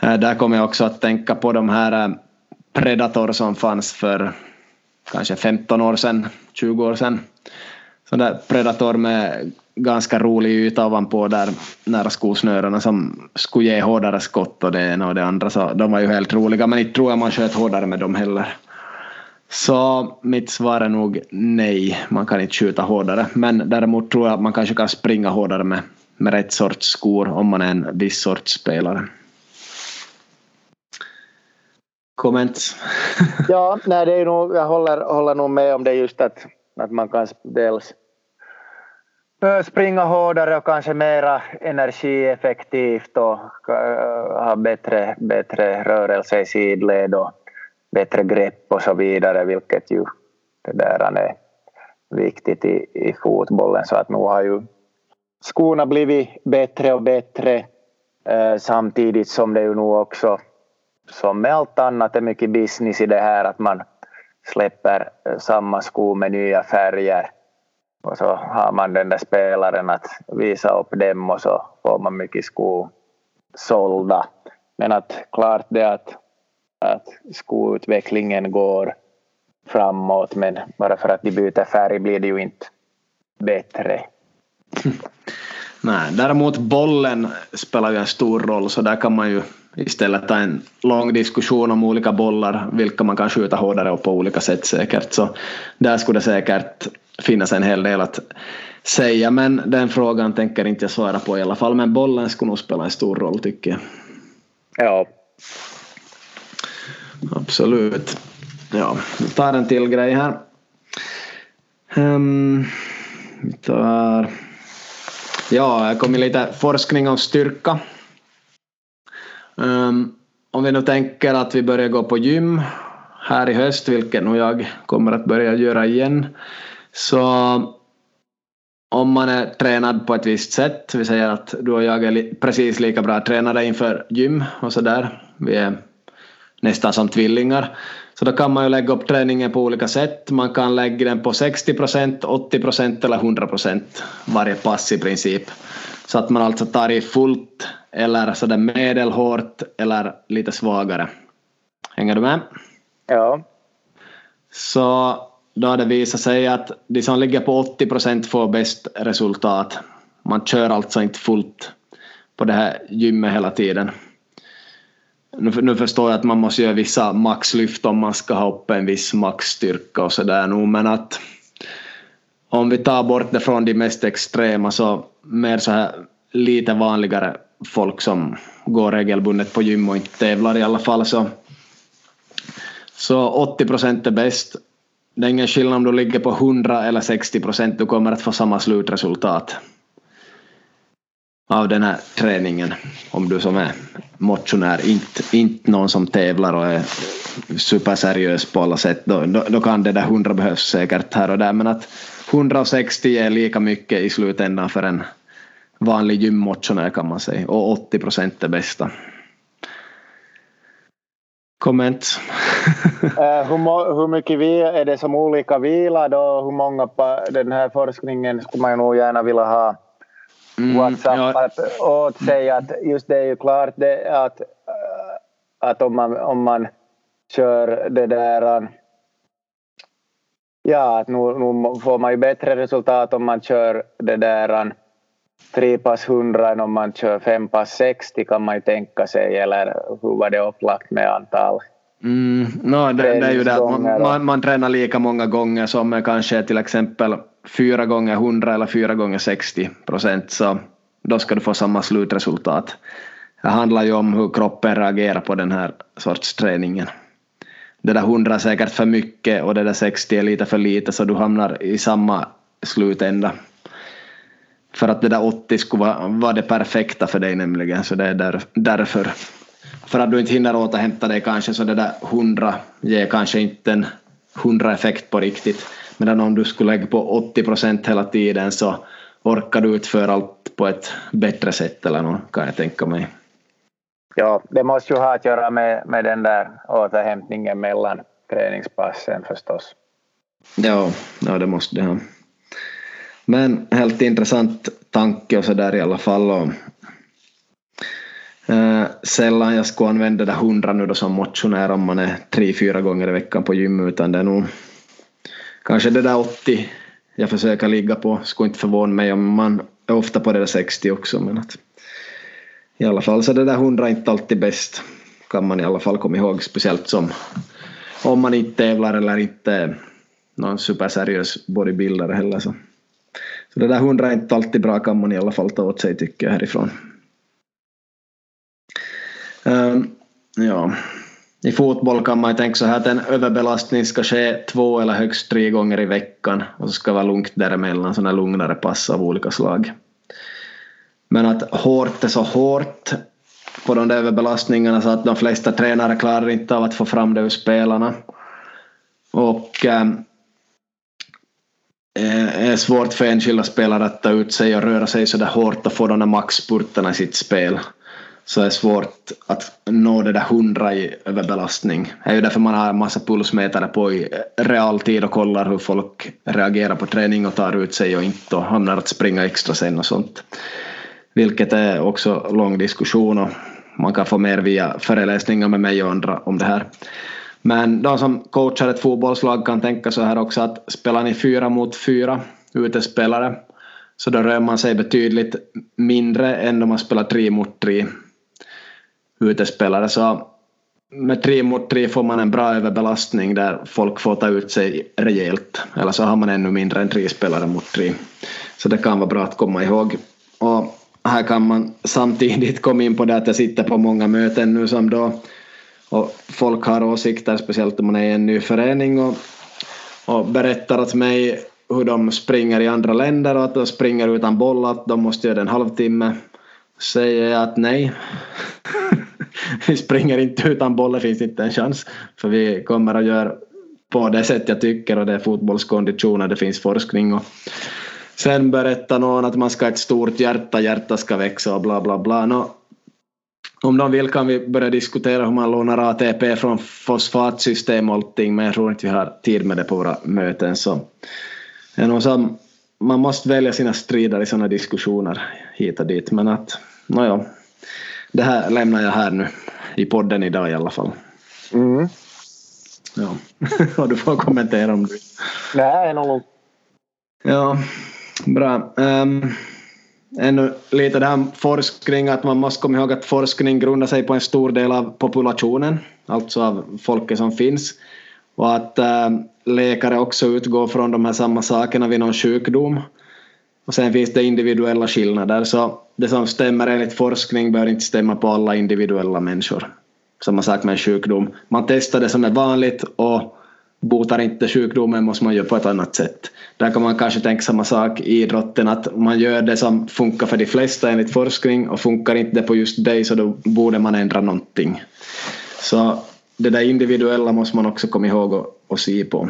Eh, där kommer jag också att tänka på de här eh, Predator som fanns för kanske 15 år sedan, 20 år sedan. Så där Predator med ganska rolig yta ovanpå där nära skosnörena som skulle ge hårdare skott och det ena och det andra så de var ju helt roliga men inte tror jag man sköt hårdare med dem heller. Så mitt svar är nog nej, man kan inte skjuta hårdare. Men däremot tror jag att man kanske kan springa hårdare med, med rätt sorts skor om man är en viss sorts spelare. Comments? ja, nej, det är nog, jag håller, håller nog med om det just att, att man kan dels springa hårdare och kanske mera energieffektivt och äh, ha bättre, bättre rörelse i sidled och bättre grepp och så vidare, vilket ju det där är viktigt i, i fotbollen. Så att nu har ju skorna blivit bättre och bättre eh, samtidigt som det ju nog också, som med allt annat, är mycket business i det här att man släpper eh, samma sko med nya färger och så har man den där spelaren att visa upp dem och så får man mycket skor sålda. Men att klart det att att skoutvecklingen går framåt men bara för att de byter färg blir det ju inte bättre. Nej, däremot bollen spelar ju en stor roll så där kan man ju istället ta en lång diskussion om olika bollar, vilka man kan skjuta hårdare och på olika sätt säkert. Så där skulle det säkert finnas en hel del att säga, men den frågan tänker inte jag svara på i alla fall. Men bollen skulle nog spela en stor roll tycker jag. Ja. Absolut. Ja, vi tar en till grej här. Um, vi tar... Ja, jag kom lite forskning om styrka. Um, om vi nu tänker att vi börjar gå på gym här i höst, vilket nog jag kommer att börja göra igen, så om man är tränad på ett visst sätt, vi säger att du och jag är precis lika bra tränade inför gym och sådär, vi är nästan som tvillingar, så då kan man ju lägga upp träningen på olika sätt. Man kan lägga den på 60 procent, 80 procent eller 100 procent varje pass i princip. Så att man alltså tar i fullt eller sådär medelhårt eller lite svagare. Hänger du med? Ja. Så då har det visat sig att de som ligger på 80 procent får bäst resultat. Man kör alltså inte fullt på det här gymmet hela tiden. Nu, nu förstår jag att man måste göra vissa maxlyft om man ska ha upp en viss maxstyrka och sådär nog men att om vi tar bort det från de mest extrema så mer så här lite vanligare folk som går regelbundet på gym och inte tävlar i alla fall så, så 80 procent är bäst. Det är ingen skillnad om du ligger på 100 eller 60 procent, du kommer att få samma slutresultat av den här träningen om du som är motionär, inte, inte någon som tävlar och är superseriös på alla sätt, då, då, då kan det där 100 behövs säkert här och där men att 160 är lika mycket i slutändan för en vanlig gymmotionär kan man säga och 80 procent är bästa. Komment? uh, eh, hur, hur mycket vi, är det som olika vila då? Hur många på den här forskningen skulle man ju nog gärna vilja ha mm, WhatsApp ja. åt sig att just det är ju klart det att, att om man, om man kör det där ja att nu, nu får man ju bättre resultat om man kör det där tre pass 100 än om man kör fem pass 60 kan man ju tänka sig eller hur var det upplagt med antal Mm, no, det, det, är ju det att man, man, man, tränar lika många gånger som kanske till exempel fyra gånger 100 eller fyra gånger 60 procent så då ska du få samma slutresultat. Det handlar ju om hur kroppen reagerar på den här sorts träningen. Det där 100 är säkert för mycket och det där 60 är lite för lite så du hamnar i samma slutända. För att det där 80 skulle vara, vara det perfekta för dig nämligen så det är där, därför. För att du inte hinner återhämta dig kanske så det där 100 ger kanske inte en 100 effekt på riktigt. Medan om du skulle lägga på 80 procent hela tiden så orkar du utföra allt på ett bättre sätt eller något kan jag tänka mig. Ja, det måste ju ha att göra med, med den där återhämtningen mellan träningspassen förstås. Ja, ja det måste det ha. Men helt intressant tanke och så där i alla fall. Och, eh, sällan jag skulle använda det hundra nu då som motionär om man är tre, fyra gånger i veckan på gym utan det är nog kanske det där 80 jag försöker ligga på. Skulle inte förvåna mig om man är ofta på det där 60 också men att i alla fall så det där 100 är inte alltid bäst kan man i alla fall komma ihåg speciellt som om man inte tävlar eller inte är någon superseriös bodybuildare heller så. Så det där 100 är inte alltid bra kan man i alla fall ta åt sig tycker jag härifrån. Um, ja. I fotboll kan man ju tänka så här att en överbelastning ska ske två eller högst tre gånger i veckan och så ska det vara lugnt däremellan, sådana lugnare pass av olika slag. Men att hårt är så hårt på de där överbelastningarna så att de flesta tränare klarar inte av att få fram det ur spelarna. Och ähm, är svårt för enskilda spelare att ta ut sig och röra sig så där hårt och få de där maxspurterna i sitt spel så är det svårt att nå det där hundra i överbelastning. Det är ju därför man har en massa pulsmätare på i realtid och kollar hur folk reagerar på träning och tar ut sig och inte och hamnar att springa extra sen och sånt. Vilket är också lång diskussion och man kan få mer via föreläsningar med mig och andra om det här. Men de som coachar ett fotbollslag kan tänka så här också att spelar ni fyra mot fyra utespelare Så då rör man sig betydligt mindre än om man spelar tre mot tre utespelare. Så med tre mot tre får man en bra överbelastning där folk får ta ut sig rejält. Eller så har man ännu mindre än tre spelare mot tre. Så det kan vara bra att komma ihåg. Och här kan man samtidigt komma in på det att jag sitter på många möten nu som då och folk har åsikter, speciellt om man är i en ny förening och, och berättar åt mig hur de springer i andra länder och att de springer utan boll, att de måste göra det en halvtimme. Säger jag att nej. vi springer inte utan boll, det finns inte en chans. För vi kommer att göra på det sätt jag tycker och det är fotbollskonditioner, det finns forskning och sen berättar någon att man ska ha ett stort hjärta, hjärta ska växa och bla bla bla. No, om de vill kan vi börja diskutera hur man lånar ATP från fosfatsystem och allting men jag tror inte vi har tid med det på våra möten så det är nog som, man måste välja sina strider i sådana diskussioner hit och dit men att nåja det här lämnar jag här nu i podden idag i alla fall. Mm. Ja, och du får kommentera om du Nej, lugnt. Ja, bra. Um, ännu lite det här forskning, att man måste komma ihåg att forskning grundar sig på en stor del av populationen, alltså av folket som finns. Och att äh, läkare också utgår från de här samma sakerna vid någon sjukdom. Och sen finns det individuella skillnader, så det som stämmer enligt forskning bör inte stämma på alla individuella människor. Samma sak med en sjukdom. Man testar det som är vanligt och botar inte sjukdomen måste man göra på ett annat sätt. Där kan man kanske tänka samma sak i idrotten att man gör det som funkar för de flesta enligt forskning och funkar inte det på just dig så då borde man ändra någonting. Så det där individuella måste man också komma ihåg och, och se på.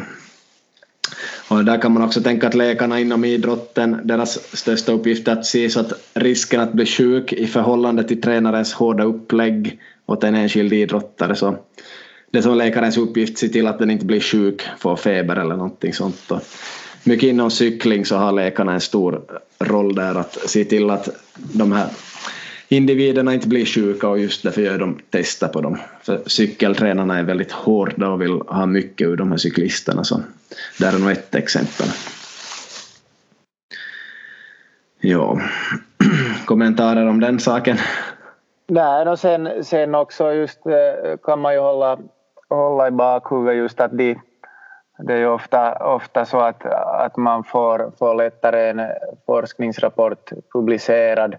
Och där kan man också tänka att läkarna inom idrotten, deras största uppgift är att se så att risken att bli sjuk i förhållande till tränarens hårda upplägg åt en enskild idrottare så det är som läkarens uppgift, se till att den inte blir sjuk, får feber eller någonting sånt. Och mycket inom cykling så har läkarna en stor roll där att se till att de här individerna inte blir sjuka och just därför gör de tester på dem. För cykeltränarna är väldigt hårda och vill ha mycket ur de här cyklisterna så där är nog ett exempel. Ja, kommentarer om den saken? Nej, och sen, sen också just eh, kan man ju hålla hålla i bakhuvudet just att de, det är ju ofta, ofta så att, att man får, får lättare en forskningsrapport publicerad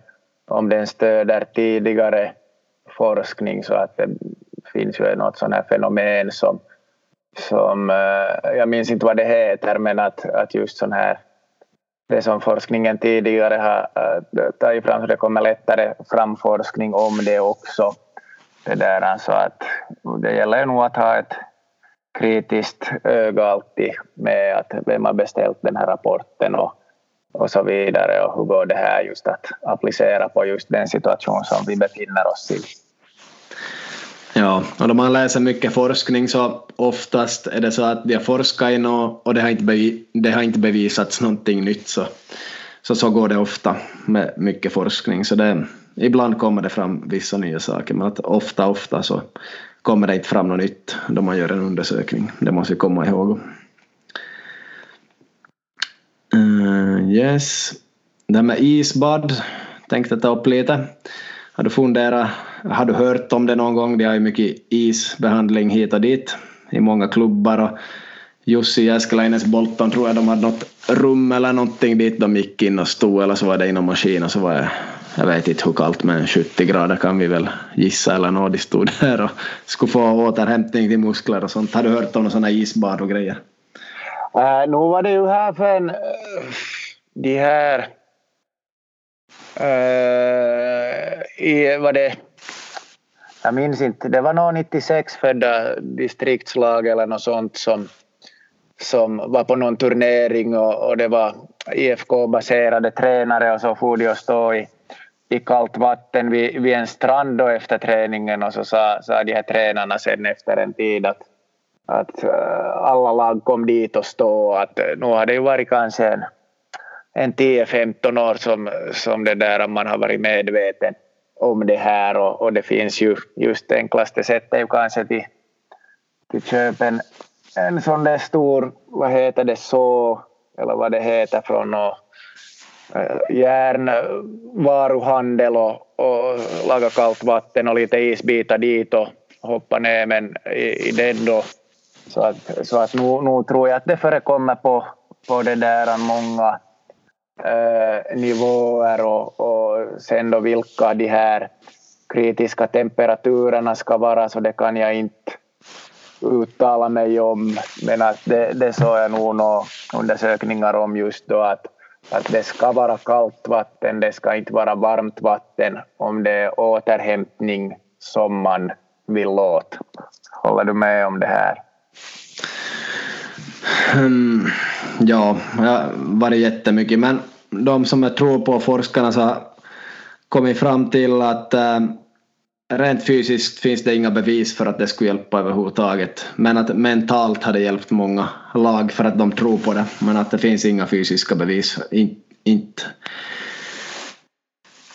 om den stöder tidigare forskning så att det finns ju något sånt här fenomen som, som eh, jag minns inte vad det heter men att, att just sån här det som forskningen tidigare har eh, tagit fram så det kommer lättare fram forskning om det också det där. Alltså att det gäller ju nog att ha ett kritiskt öga alltid med att vem har beställt den här rapporten och, och så vidare och hur går det här just att applicera på just den situation som vi befinner oss i. Ja, och då man läser mycket forskning så oftast är det så att de har forskat i något och det har inte, bevi det har inte bevisats någonting nytt så, så så går det ofta med mycket forskning så det, ibland kommer det fram vissa nya saker men att ofta, ofta så kommer det inte fram något nytt då man gör en undersökning. Det måste vi komma ihåg. Yes. Det här med isbad tänkte ta upp lite. Har du funderat, har du hört om det någon gång? De har ju mycket isbehandling hit och dit i många klubbar och Jussi Jäskeläinens Bolton tror jag de hade något rum eller någonting dit de gick in och stod eller så var det inom maskin och så var det jag vet inte hur kallt men 70 grader kan vi väl gissa eller något. De stod där och skulle få återhämtning till muskler och sånt. Har du hört om några sådana isbad och grejer? Eh, uh, nu var det ju här för en, eh, de här uh, i, var det jag minns inte, det var någon 96 födda distriktslag eller något sånt som, som var på någon turnering och, och det var IFK-baserade tränare och så for de och stå i i kallt vatten vid, vid en strand då efter träningen och så sa, sa de här tränarna sen efter en tid att, att eh, alla lag kom dit och stå att eh, nu har det ju varit kanske en, en 10-15 år som, som det där man har varit medveten om det här och, och det finns ju just det enklaste sättet ju kanske till, till köpa en, en sån där stor, vad heter det, så eller vad det heter från och eh, järnvaruhandel och, och laga kallt vatten och lite isbitar dit och hoppa ner men i, i den då. Så att, så att nu, nu tror jag att det förekommer på, på det där många eh, nivåer och, och sen då vilka de här kritiska temperaturerna ska vara så det kan jag inte uttala mig om men att det, det såg jag nog några undersökningar om just då att, att det ska vara kallt vatten, det ska inte vara varmt vatten om det är återhämtning som man vill åt. Håller du med om det här? Um, ja, jag har varit jättemycket men de som jag tror på, forskarna, så har kommit fram till att äh, rent fysiskt finns det inga bevis för att det skulle hjälpa överhuvudtaget. Men att mentalt har det hjälpt många lag för att de tror på det. Men att det finns inga fysiska bevis. In, inte.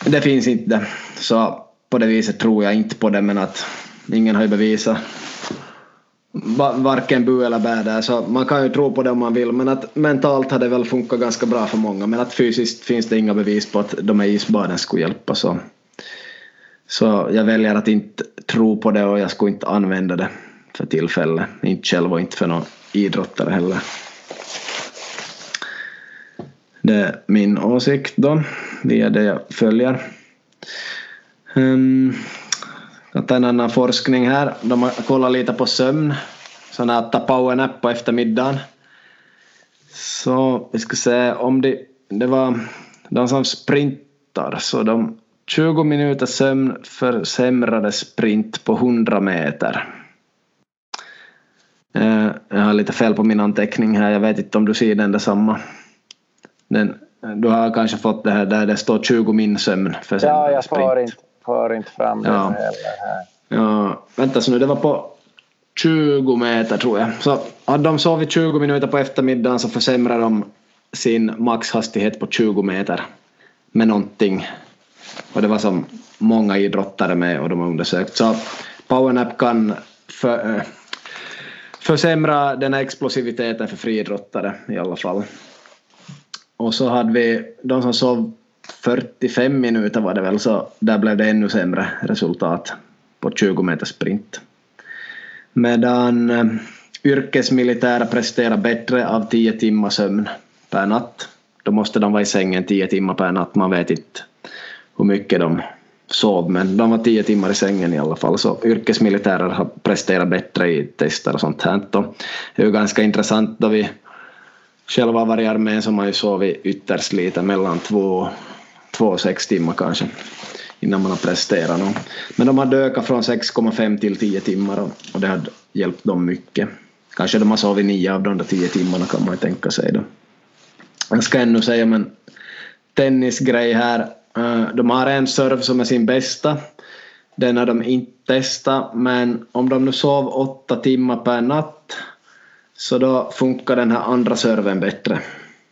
Det finns inte. Så på det viset tror jag inte på det men att ingen har ju bevisat varken bu eller bä där så man kan ju tro på det om man vill men att mentalt har det väl funkat ganska bra för många men att fysiskt finns det inga bevis på att de här isbaden skulle hjälpa så, så jag väljer att inte tro på det och jag skulle inte använda det för tillfället inte själv och inte för någon idrottare heller. Det är min åsikt då via det jag följer. Um, tar en annan forskning här. De har kollat lite på sömn. Sån här ta powernap på eftermiddagen. Så vi ska se om det, det var de som sprintar så de 20 minuter sömn försämrade sprint på 100 meter. Eh, jag har lite fel på min anteckning här, jag vet inte om du ser den detsamma. Den, du har kanske fått det här där det står 20 min sömn försämrade Ja, jag får inte får inte fram det ja. heller här. Ja, vänta så nu, det var på 20 meter tror jag. Så hade de sovit 20 minuter på eftermiddagen så försämrade de sin maxhastighet på 20 meter med någonting. Och det var som många idrottare med och de har undersökt. Så powernap kan för, äh, försämra den här explosiviteten för friidrottare i alla fall. Och så hade vi de som sov 45 minuter var det väl, så där blev det ännu sämre resultat på 20 meters sprint. Medan eh, yrkesmilitära presterar bättre av 10 timmar sömn per natt. Då måste de vara i sängen 10 timmar per natt. Man vet inte hur mycket de sov, men de var 10 timmar i sängen i alla fall. Så yrkesmilitärer har presterat bättre i tester och sånt här. Då. det är ju ganska intressant då vi själva har varit i armén så har man ju sovit ytterst lite, mellan två två, sex timmar kanske innan man har presterat något. Men de hade ökat från 6,5 till 10 timmar och, och det hade hjälpt dem mycket. Kanske de har sovit nio av de där tio timmarna kan man ju tänka sig då. Jag ska ännu säga om en tennisgrej här. Eh, de har en serve som är sin bästa. Den har de inte testat men om de nu sov åtta timmar per natt så då funkar den här andra serven bättre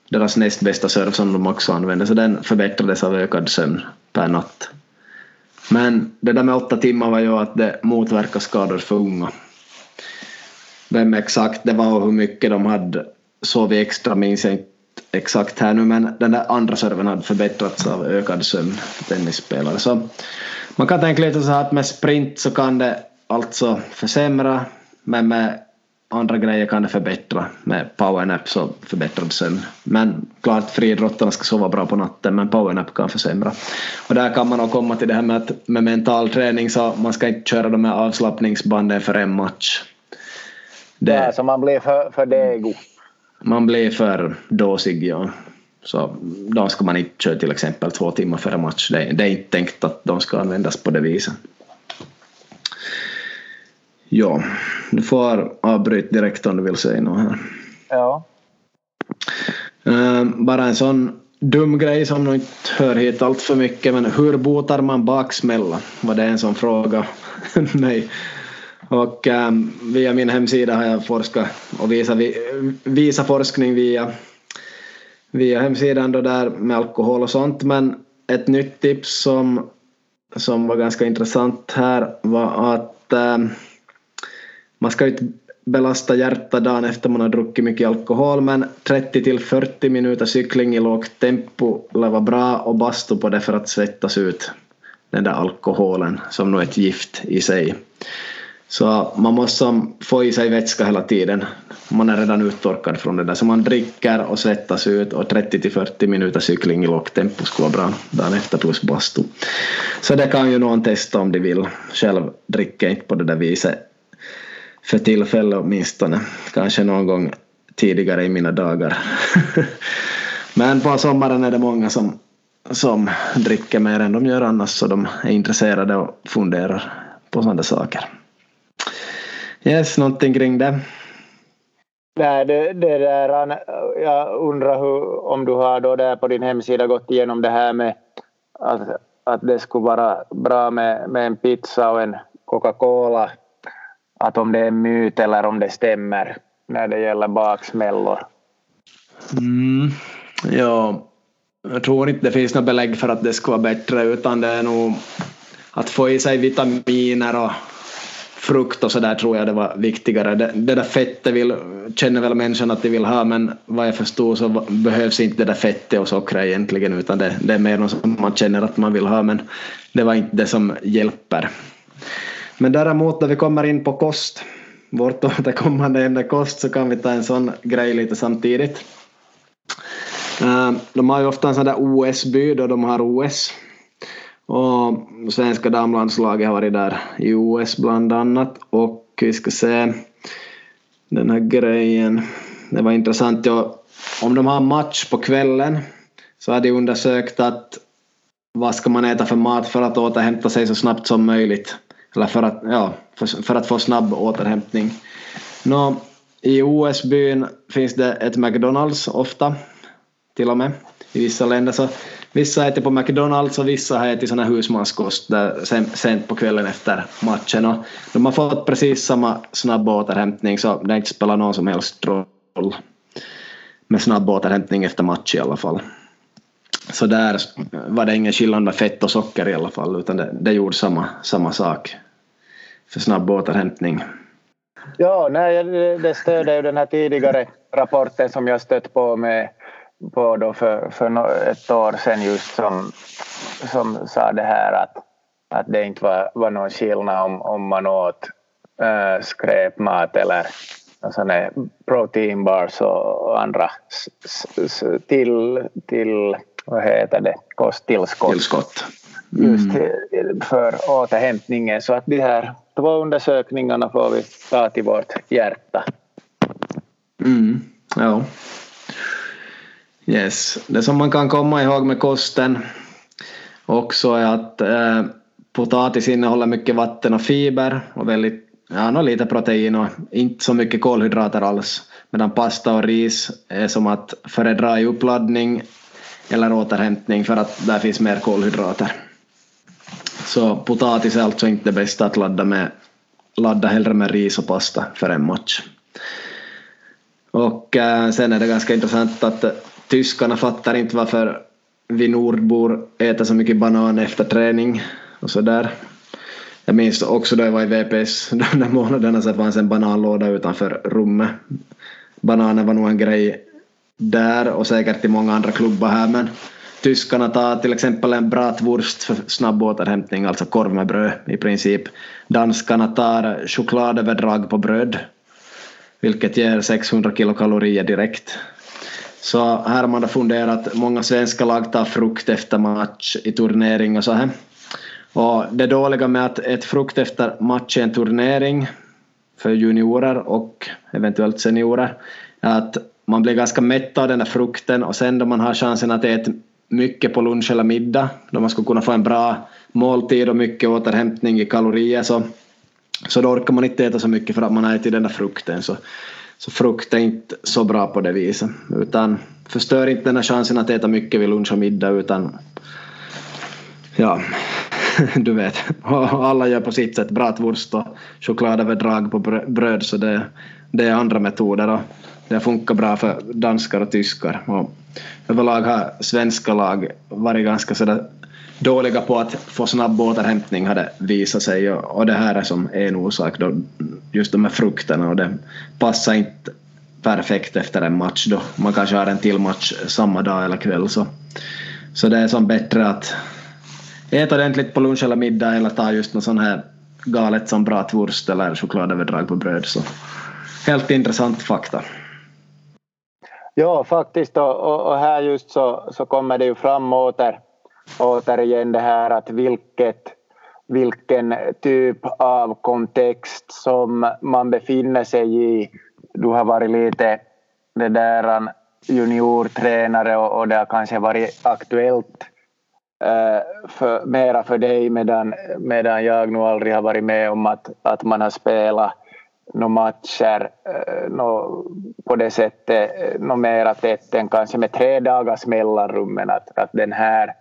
deras näst bästa serve som de också använde, så den förbättrades av ökad sömn per natt. Men det där med åtta timmar var ju att det motverkar skador för unga. Vem exakt det var och hur mycket de hade sovit extra minns jag inte exakt här nu men den där andra serven hade förbättrats av ökad sömn för tennisspelare. Så man kan tänka lite så här att med sprint så kan det alltså försämra men med andra grejer kan det förbättra. Med powernap så förbättrad sömn. Men klart friidrottarna ska sova bra på natten men powernap kan försämra. Och där kan man också komma till det här med att med mental träning så man ska inte köra de här avslappningsbanden för en match. Det, ja, så man blir för, för dego. Man blir för dåsig ja. Så då ska man inte köra till exempel två timmar före match. Det, det är inte tänkt att de ska användas på det viset. Ja, du får avbryta direkt om du vill säga något här. Ja. Uh, bara en sån dum grej som nog inte hör hit allt för mycket men hur botar man baksmälla? Var det en sån fråga mig. Och um, via min hemsida har jag forskat och visat visa forskning via, via hemsidan då där med alkohol och sånt men ett nytt tips som, som var ganska intressant här var att um, man ska inte belasta hjärtat dagen efter man har druckit mycket alkohol men 30 till 40 minuter cykling i lågt tempo lär vara bra och bastu på det för att svettas ut den där alkoholen som nog är ett gift i sig. Så man måste få i sig vätska hela tiden. Man är redan uttorkad från det där. Så man dricker och svettas ut och 30 till 40 minuter cykling i lågt tempo skulle vara bra dagen efter plus bastu. Så det kan ju någon testa om de vill. Själv dricker jag inte på det där viset för tillfället åtminstone. Kanske någon gång tidigare i mina dagar. Men på sommaren är det många som, som dricker mer än de gör annars så de är intresserade och funderar på sådana saker. Yes, någonting kring det? Nej, det, det där, jag undrar hur, om du har då där på din hemsida gått igenom det här med att, att det skulle vara bra med, med en pizza och en Coca-Cola. Att om det är en myt eller om det stämmer när det gäller baksmällor. Mm, ja, jag tror inte det finns något belägg för att det skulle vara bättre utan det är nog att få i sig vitaminer och frukt och sådär tror jag det var viktigare. Det, det där fettet vill, känner väl människan att de vill ha men vad jag förstår så behövs inte det där fettet och sockret egentligen utan det, det är mer något som man känner att man vill ha men det var inte det som hjälper. Men däremot när vi kommer in på kost, vårt återkommande ämne kost, så kan vi ta en sån grej lite samtidigt. Eh, de har ju ofta en sån där OS-by då de har OS och svenska damlandslaget har varit där i OS bland annat och vi ska se den här grejen. Det var intressant. Ja, om de har match på kvällen så har de undersökt att vad ska man äta för mat för att återhämta sig så snabbt som möjligt. Eller för att, ja, för, för att få snabb återhämtning. Nå, I OS-byn finns det ett McDonalds ofta, till och med. I vissa länder så Vissa äter på McDonalds och vissa har ätit sån här husmanskost där sent på kvällen efter matchen. Och de har fått precis samma snabb återhämtning så det inte spelar någon som helst roll med snabb återhämtning efter match i alla fall. Så där var det ingen skillnad med fett och socker i alla fall utan det, det gjorde samma, samma sak för snabb återhämtning. Ja, nej, det stöder ju den här tidigare rapporten som jag stött på med på då för, för ett år sedan just som, som sa det här att, att det inte var, var någon skillnad om, om man åt äh, skräpmat eller sådana proteinbars och andra till, till vad heter det, kosttillskott. Tillskott. Mm. Just för återhämtningen. Så att de här två undersökningarna får vi ta till vårt hjärta. Mm. Ja. Yes. Det som man kan komma ihåg med kosten också är att eh, potatis innehåller mycket vatten och fiber och väldigt, ja, lite protein och inte så mycket kolhydrater alls. Medan pasta och ris är som att föredra i uppladdning eller återhämtning för att där finns mer kolhydrater. Så potatis är alltså inte det bästa att ladda med. Ladda hellre med ris och pasta för en match. Och eh, sen är det ganska intressant att tyskarna fattar inte varför vi nordbor äter så mycket banan efter träning och sådär. Jag minns också då jag var i VPS de där månaderna så fanns en bananlåda utanför rummet. Bananen var nog en grej där och säkert i många andra klubbar här men tyskarna tar till exempel en bratwurst för snabb återhämtning, alltså korv med bröd i princip. Danskarna tar chokladöverdrag på bröd vilket ger 600 kilokalorier direkt. Så här har man då funderat, många svenska lag tar frukt efter match i turnering och så här. Och det dåliga med att äta frukt efter match i en turnering för juniorer och eventuellt seniorer är att man blir ganska mätt av den där frukten och sen då man har chansen att äta mycket på lunch eller middag då man skulle kunna få en bra måltid och mycket återhämtning i kalorier så, så då orkar man inte äta så mycket för att man har ätit den där frukten. Så så frukt är inte så bra på det viset. Utan förstör inte den här chansen att äta mycket vid lunch och middag utan ja, du vet. Alla gör på sitt sätt bratwurst och chokladöverdrag på bröd så det, det är andra metoder och det funkar bra för danskar och tyskar. Och överlag har svenska lag varit ganska sådär dåliga på att få snabb återhämtning har det visat sig och det här är som en orsak då just de här frukterna och det passar inte perfekt efter en match då. Man kanske har en till match samma dag eller kväll så, så det är som bättre att äta ordentligt på lunch eller middag eller ta just något sånt här galet som bratwurst eller chokladöverdrag på bröd. Så helt intressant fakta. Ja, faktiskt och, och här just så, så kommer det ju fram åter, återigen det här att vilket, vilken typ av kontext som man befinner sig i. Du har varit lite det där juniortränare och, och det har kanske varit aktuellt eh, för, mera för dig medan, medan jag nog aldrig har varit med om att, att man har spelat några matcher eh, nå, på det sättet eh, något mera tätt än kanske med tre dagars mellanrum men att, att den här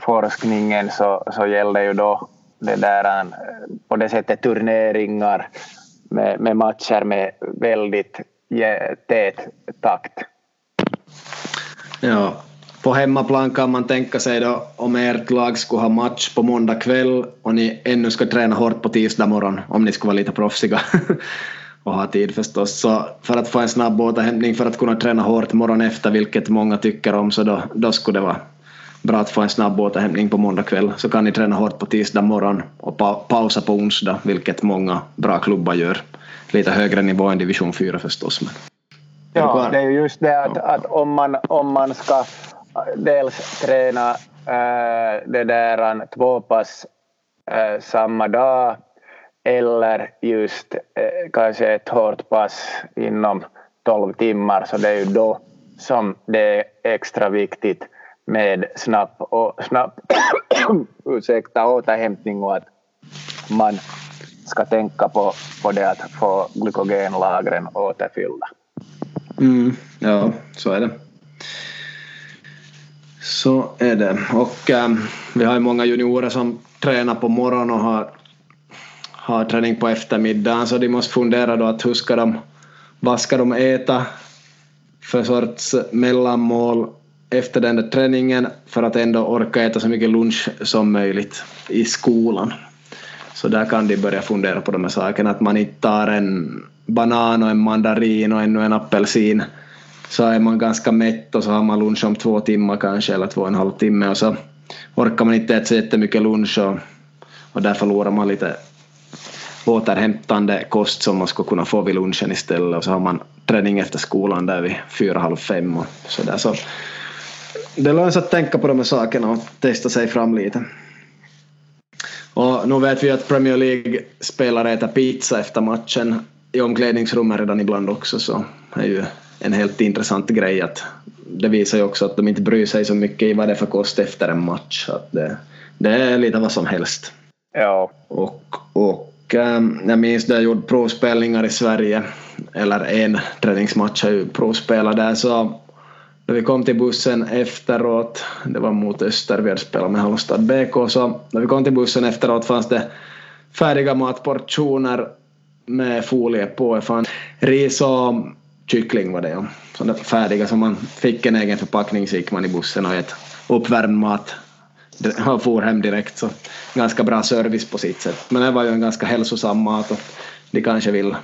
forskningen så, så gällde ju då det där, eh, på det sättet turneringar med, med matcher med väldigt tät takt. Ja, på hemmaplan kan man tänka sig då om ert lag skulle ha match på måndag kväll och ni ännu ska träna hårt på tisdag morgon om ni skulle vara lite proffsiga och ha tid förstås. Så för att få en snabb återhämtning för att kunna träna hårt morgon efter vilket många tycker om så då, då skulle det vara bra att få en snabb återhämtning på måndag kväll så kan ni träna hårt på tisdag morgon och pa pausa på onsdag vilket många bra klubbar gör. Lite högre nivå än division 4 förstås. Men ja, det är ju just det att, att om, man, om man ska dels träna äh, det där två pass äh, samma dag eller just äh, kanske ett hårt pass inom 12 timmar så det är ju då som det är extra viktigt med snabb, och, snabb ursäkta, återhämtning och att man ska tänka på, på det att få glykogenlagren återfyllda. Mm, ja, så är det. Så är det. Och ähm, vi har ju många juniorer som tränar på morgonen och har, har träning på eftermiddagen så de måste fundera då att hur ska de, vad ska de äta för sorts mellanmål efter den där träningen för att ändå orka äta så mycket lunch som möjligt i skolan. Så där kan de börja fundera på de här sakerna, att man inte tar en banan och en mandarin och ännu en apelsin så är man ganska mätt och så har man lunch om två timmar kanske eller två och en halv timme och så orkar man inte äta så jättemycket lunch och, och där förlorar man lite återhämtande kost som man skulle kunna få vid lunchen istället och så har man träning efter skolan där vid fyra, halv fem och sådär. Så det lönar sig att tänka på de här sakerna och testa sig fram lite. Och nu vet vi att Premier League-spelare äter pizza efter matchen i omklädningsrummet redan ibland också så det är ju en helt intressant grej att det visar ju också att de inte bryr sig så mycket i vad det är för kost efter en match. Att det, det är lite vad som helst. Ja. Och, och ähm, jag minns när jag gjorde provspelningar i Sverige, eller en träningsmatch har ju provspelat där, så när vi kom till bussen efteråt, det var mot Öster, vi hade spelat med Halmstad BK, så när vi kom till bussen efteråt fanns det färdiga matportioner med folie på. Det fanns ris och kyckling var det ja. Sådana färdiga som man fick en egen förpackning så gick man i bussen och åt uppvärmd mat och for hem direkt så ganska bra service på sitt sätt. Men det var ju en ganska hälsosam mat och de kanske vill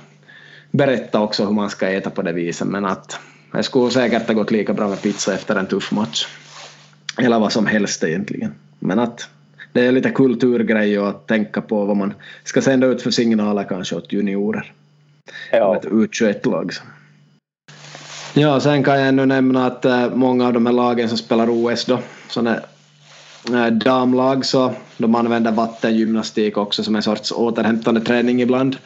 berätta också hur man ska äta på det viset men att det skulle säkert ha gått lika bra med pizza efter en tuff match. Eller vad som helst egentligen. Men att det är lite kulturgrej och att tänka på vad man ska sända ut för signaler kanske åt juniorer. Ja. Ett U21-lag. Ja, sen kan jag ännu nämna att många av de här lagen som spelar OS då, sådana damlag, så de använder vattengymnastik också som en sorts återhämtande träning ibland.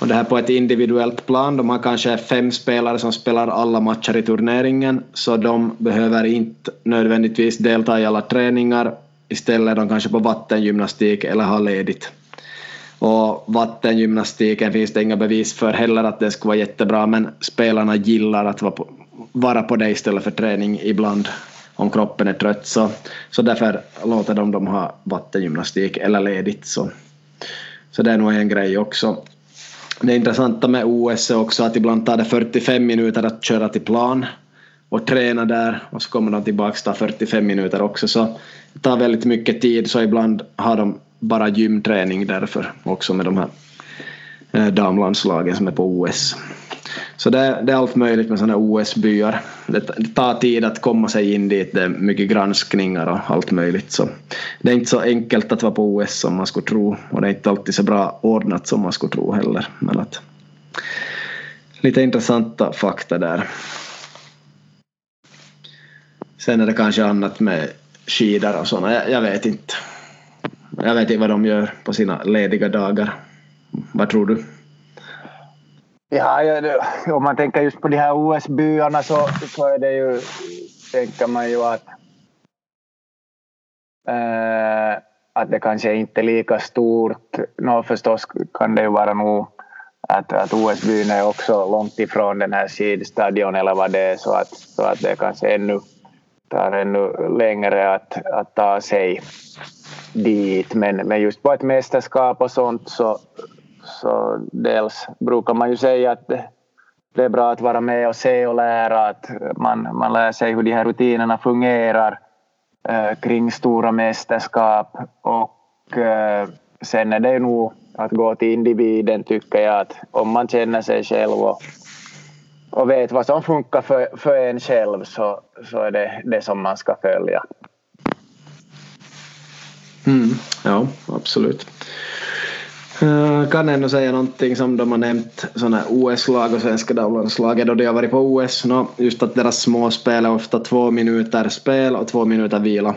Och det här på ett individuellt plan. De har kanske fem spelare som spelar alla matcher i turneringen så de behöver inte nödvändigtvis delta i alla träningar. Istället är de kanske på vattengymnastik eller har ledigt. Och vattengymnastiken finns det inga bevis för heller att det skulle vara jättebra men spelarna gillar att vara på, vara på det istället för träning ibland om kroppen är trött. Så, så därför låter de dem ha vattengymnastik eller ledigt. Så, så det är nog en grej också. Det intressanta med OS är också att ibland tar det 45 minuter att köra till plan och träna där och så kommer de tillbaka och tar 45 minuter också. Så det tar väldigt mycket tid så ibland har de bara gymträning därför också med de här eh, damlandslagen som är på OS. Så det, det är allt möjligt med sådana OS-byar. Det, tar tid att komma sig in dit, det är mycket granskningar och allt möjligt. Så det är inte så enkelt att vara på OS som man skulle tro och det är inte alltid så bra ordnat som man skulle tro heller. Men att, lite intressanta fakta där. Sen är det kanske annat med skidor och sådana, jag, jag vet inte. Jag vet inte vad de gör på sina lediga dagar. Vad tror du? Ja, om man tänker just på de här OS-byarna så, så är det ju, tänker man ju att, äh, att det kanske inte är lika stort. Nå, förstås kan det ju vara nog att, att OS-byn är också långt ifrån den här skidstadion eller vad det är så att, så att det kanske ännu tar ännu längre att, att ta sig dit. Men, men just på ett mästerskap och sånt så, så dels brukar man ju säga att det, är bra att vara med och se och lära, att man, man lär sig hur de här rutinerna fungerar eh, kring stora mästerskap och eh, sen är det ju nog att gå till individen tycker jag att om man känner sig själv och, och vet vad som funkar för, för en själv så, så är det det som man ska följa. Mm, ja, absolut. Eh, kan ändå säga någonting som de har nämnt sådana OS-lag och svenska damlandslaget då de har varit på OS. No, just att deras småspel är ofta två minuter spel och två minuter vila.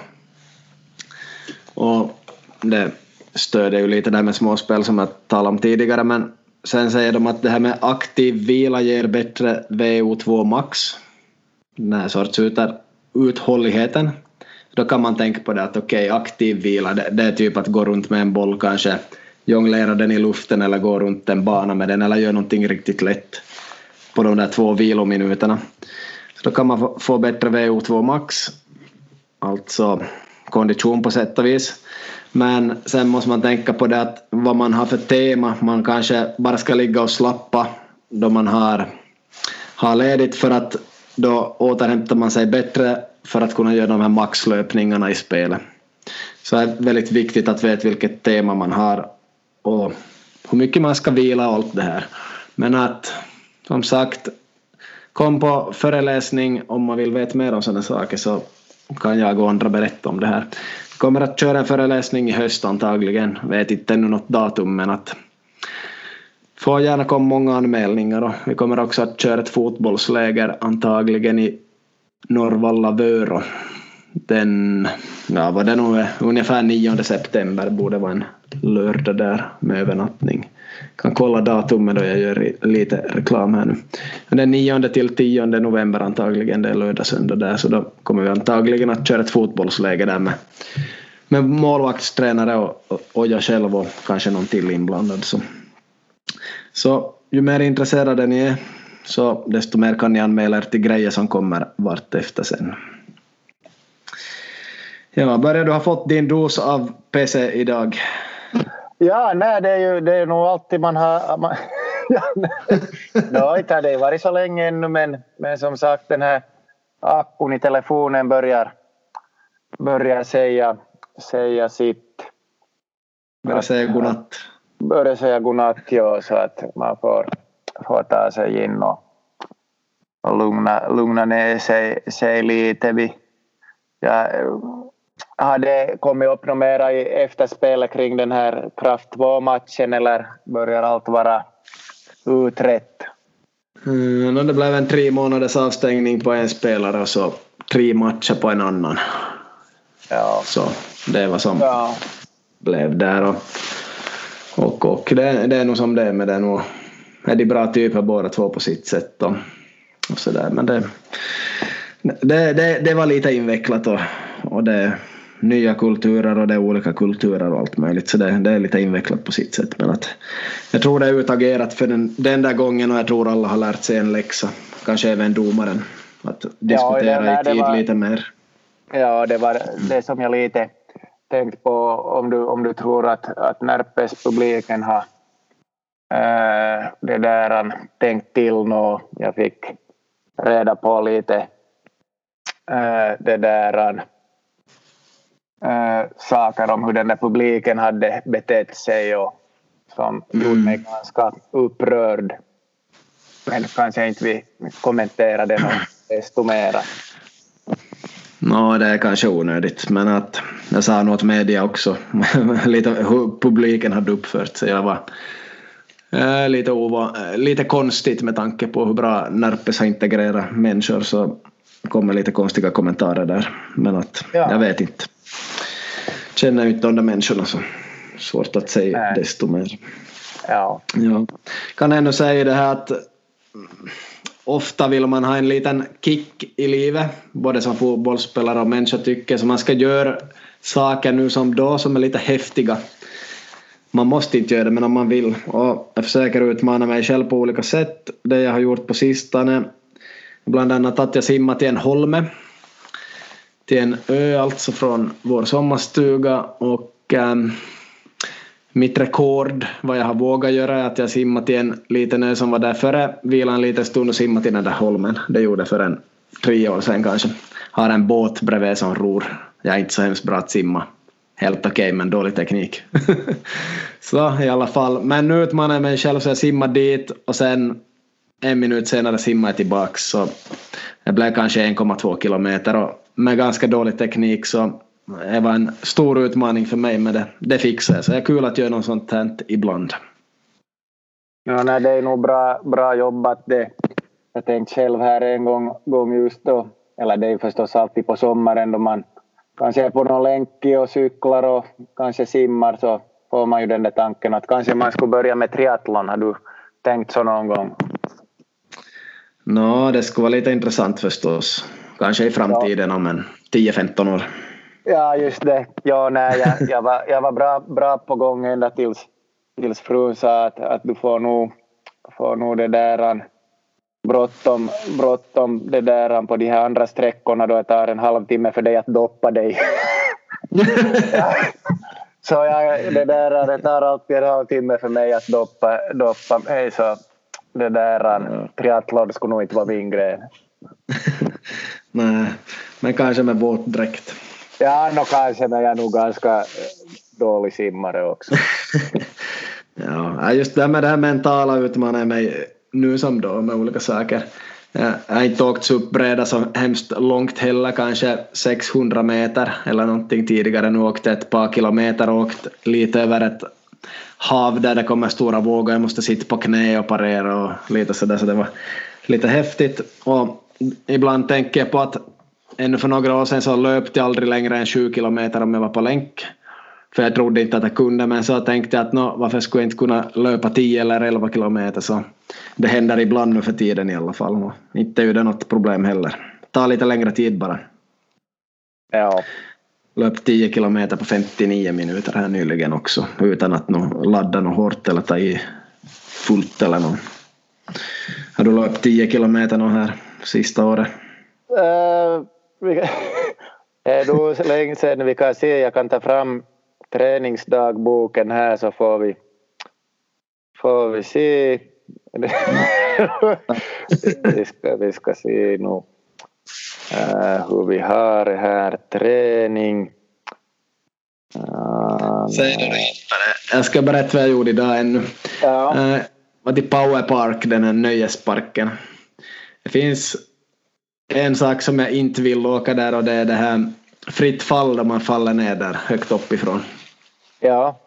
Och det stöder ju lite det här med småspel som jag talade om tidigare men sen säger de att det här med aktiv vila ger bättre VO2 max. Den här sorts uthålligheten. Då kan man tänka på det att okej, okay, aktiv vila det, det är typ att gå runt med en boll kanske jonglera den i luften eller gå runt en bana med den eller göra någonting riktigt lätt på de där två vilominuterna. Så då kan man få bättre VO2 max, alltså kondition på sätt och vis. Men sen måste man tänka på det att vad man har för tema. Man kanske bara ska ligga och slappa då man har, har ledigt för att då återhämtar man sig bättre för att kunna göra de här maxlöpningarna i spelet. Så det är väldigt viktigt att veta vilket tema man har och hur mycket man ska vila och allt det här. Men att som sagt kom på föreläsning om man vill veta mer om sådana saker så kan jag och andra berätta om det här. Vi kommer att köra en föreläsning i höst antagligen, vet inte ännu något datum men att får gärna komma många anmälningar och vi kommer också att köra ett fotbollsläger antagligen i Norrvalla Vörå den, ja var det nog ungefär 9 september borde vara en lördag där med övernattning. Kan kolla datumet då jag gör lite reklam här nu. Den 9 till 10 november antagligen, det är lördag söndag där så då kommer vi antagligen att köra ett fotbollsläge där med, med målvaktstränare och, och jag själv och kanske någon till inblandad. Så. så ju mer intresserade ni är så desto mer kan ni anmäla er till grejer som kommer vart efter sen. Ja, börjar du ha fått din dos av PC idag? Ja, nej, det är ju det är nog alltid man har... Man, ja, no, inte har det varit så länge ännu men, men som sagt den här appen i telefonen börjar, börjar säga, säga sitt. Börjar säga godnatt. Börjar säga godnatt, ja, så att man får, in och, och lugna, lugna ner sig, sig lite. Vi, ja, har det kommit upp något mera i efterspelet kring den här Kraft 2-matchen eller börjar allt vara utrett? Mm, det blev en tre månaders avstängning på en spelare och så tre matcher på en annan. Ja. Så det var som ja. blev där. Och, och, och det, det, är nog som det är med det. Nog är de bra typer båda två på sitt sätt. Och, och så där. Men det, det, det, det var lite invecklat och, och det nya kulturer och det är olika kulturer och allt möjligt så det, det är lite invecklat på sitt sätt men att jag tror det är utagerat för den, den där gången och jag tror alla har lärt sig en läxa kanske även domaren att diskutera ja, i tid var, lite mer. Ja det var det som jag lite tänkt på om du, om du tror att, att Närpes-publiken har äh, det där tänkt till nå. Jag fick reda på lite äh, det där äh, saker om hur den där publiken hade betett sig och som mm. gjorde mig ganska upprörd. Men kanske inte vi kommenterar det desto mera. No, det är kanske onödigt, men att jag sa något media också, lite hur publiken hade uppfört sig. Jag var äh, lite, ova, lite konstigt med tanke på hur bra Närpes har integrerat människor så kommer lite konstiga kommentarer där. Men att ja. jag vet inte. Känner inte de där människorna så svårt att säga Nej. desto mer. Ja. ja. Kan ändå säga det här att ofta vill man ha en liten kick i livet, både som fotbollsspelare och människa tycker, så man ska göra saker nu som då som är lite häftiga. Man måste inte göra det, men om man vill. Och jag försöker utmana mig själv på olika sätt. Det jag har gjort på sistone, bland annat att jag simmat till en holme, till en ö alltså från vår sommarstuga och ähm, mitt rekord, vad jag har vågat göra, är att jag simmat till en liten ö som var där före, vilat en liten stund och simmat till den där holmen. Det gjorde jag för en tre år sedan kanske. Har en båt bredvid som ror. Jag är inte så hemskt bra att simma. Helt okej, okay, men dålig teknik. så i alla fall. Men nu utmanar jag mig själv så jag simmar dit och sen en minut senare simmar jag tillbaks. Så det blev kanske 1,2 kilometer och med ganska dålig teknik så det var en stor utmaning för mig men det, det fixade jag. Så det är kul att göra något sånt här ibland. Ja, nej, det är nog bra, bra jobbat det. Jag tänkte själv här en gång, gång just då, eller det är förstås alltid på sommaren då man kanske på någon länk och cyklar och kanske simmar så får man ju den där tanken att kanske man skulle börja med triathlon. Har du tänkt så någon gång? Nå, no, det skulle vara lite intressant förstås. Kanske i framtiden ja. om en 10-15 år. Ja, just det. Ja, nej, jag, jag, var, jag var bra, bra på gång ända tills, tills frun sa att, att du får nog, får nog det där bråttom, bråttom det där på de här andra sträckorna då det tar en halvtimme för dig att doppa dig. Så jag, det där det tar alltid en halvtimme för mig att doppa, doppa mig så det där triathlon skulle nog inte vara min grej. Nej, men kanske med våtdräkt. Ja, no, kanske, men jag är nog ganska eh, dålig simmare också. ja, just det med det här mentala utmanar mig nu som då med olika saker. Jag har eh, inte åkt så breda så hemskt långt heller, kanske 600 meter eller någonting tidigare. Nu åkte ett par kilometer och åkt lite över ett hav där det kommer stora vågor. Jag måste sitta på knä och parera och lite sådär så det var lite häftigt. Och ibland tänker jag på att ännu för några år sedan så löpte jag aldrig längre än 7 kilometer om jag var på länk. För jag trodde inte att jag kunde men så tänkte jag att no, varför skulle jag inte kunna löpa 10 eller 11 kilometer så det händer ibland nu för tiden i alla fall. Och inte är det något problem heller. Ta lite längre tid bara. Ja. Löp 10 kilometer på 59 minuter här nyligen också utan att no, ladda något hårt eller ta i fullt eller något. Har du löpt 10 kilometer något här sista året? Uh, det är nog länge sedan vi kan se. Jag kan ta fram träningsdagboken här så får vi, får vi se. vi, ska, vi ska se nu uh, hur vi har det här. Träning. Uh, jag ska berätta vad jag gjorde idag ännu. Ja. Uh, var till Power Park, den här nöjesparken. Det finns en sak som jag inte vill åka där och det är det här fritt fall där man faller ner där högt uppifrån. Ja.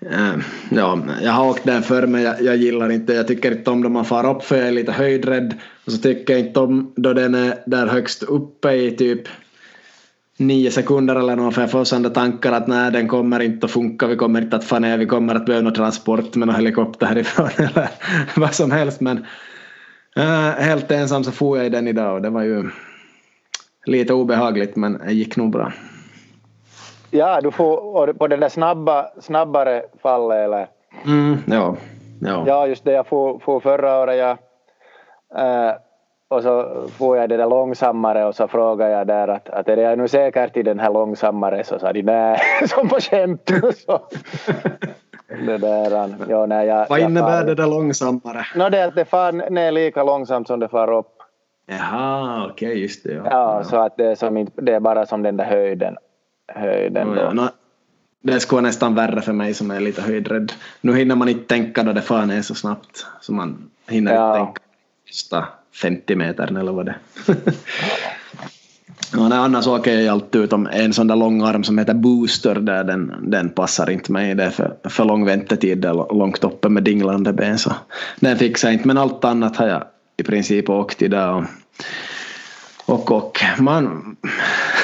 Eh, ja, jag har åkt där förr men jag, jag, gillar inte, jag tycker inte om då man far upp för jag är lite höjdrädd. Och så tycker jag inte om då den är där högst uppe i typ nio sekunder eller något för jag får sådana tankar att nej den kommer inte att funka, vi kommer inte att få ner, vi kommer att behöva någon transport med någon helikopter härifrån eller vad som helst men Uh, helt ensam så får jag i den idag och det var ju lite obehagligt men det gick nog bra. Ja, du får på den där snabba, snabbare fallet eller? Mm, ja. Ja. ja, just det. Jag får, får förra året jag, uh, och så får jag det där långsammare och så frågade jag där att, att är det nu säkert i den här långsammare så sa de nej, som på skämt. Det där, ja, nej, jag, Vad innebär far... det där långsammare? No, det är att det far ner lika långsamt som det far upp. Jaha, okej, okay, just det. Ja. ja, så att det är, som, det är bara som den där höjden. Höjden oh, ja. det skulle vara nästan värre för mig som är lite höjdrädd. Nu hinner man inte tänka då det fan är så snabbt. Så man hinner ja. inte tänka sista 50 meter eller vad det är. Ja, nej, annars åker jag alltid utom en sån där lång arm som heter booster där den, den passar inte mig. Det är för, för lång väntetid där långt uppe med dinglande ben så den fixar jag inte men allt annat har jag i princip åkt idag. Och, och, och man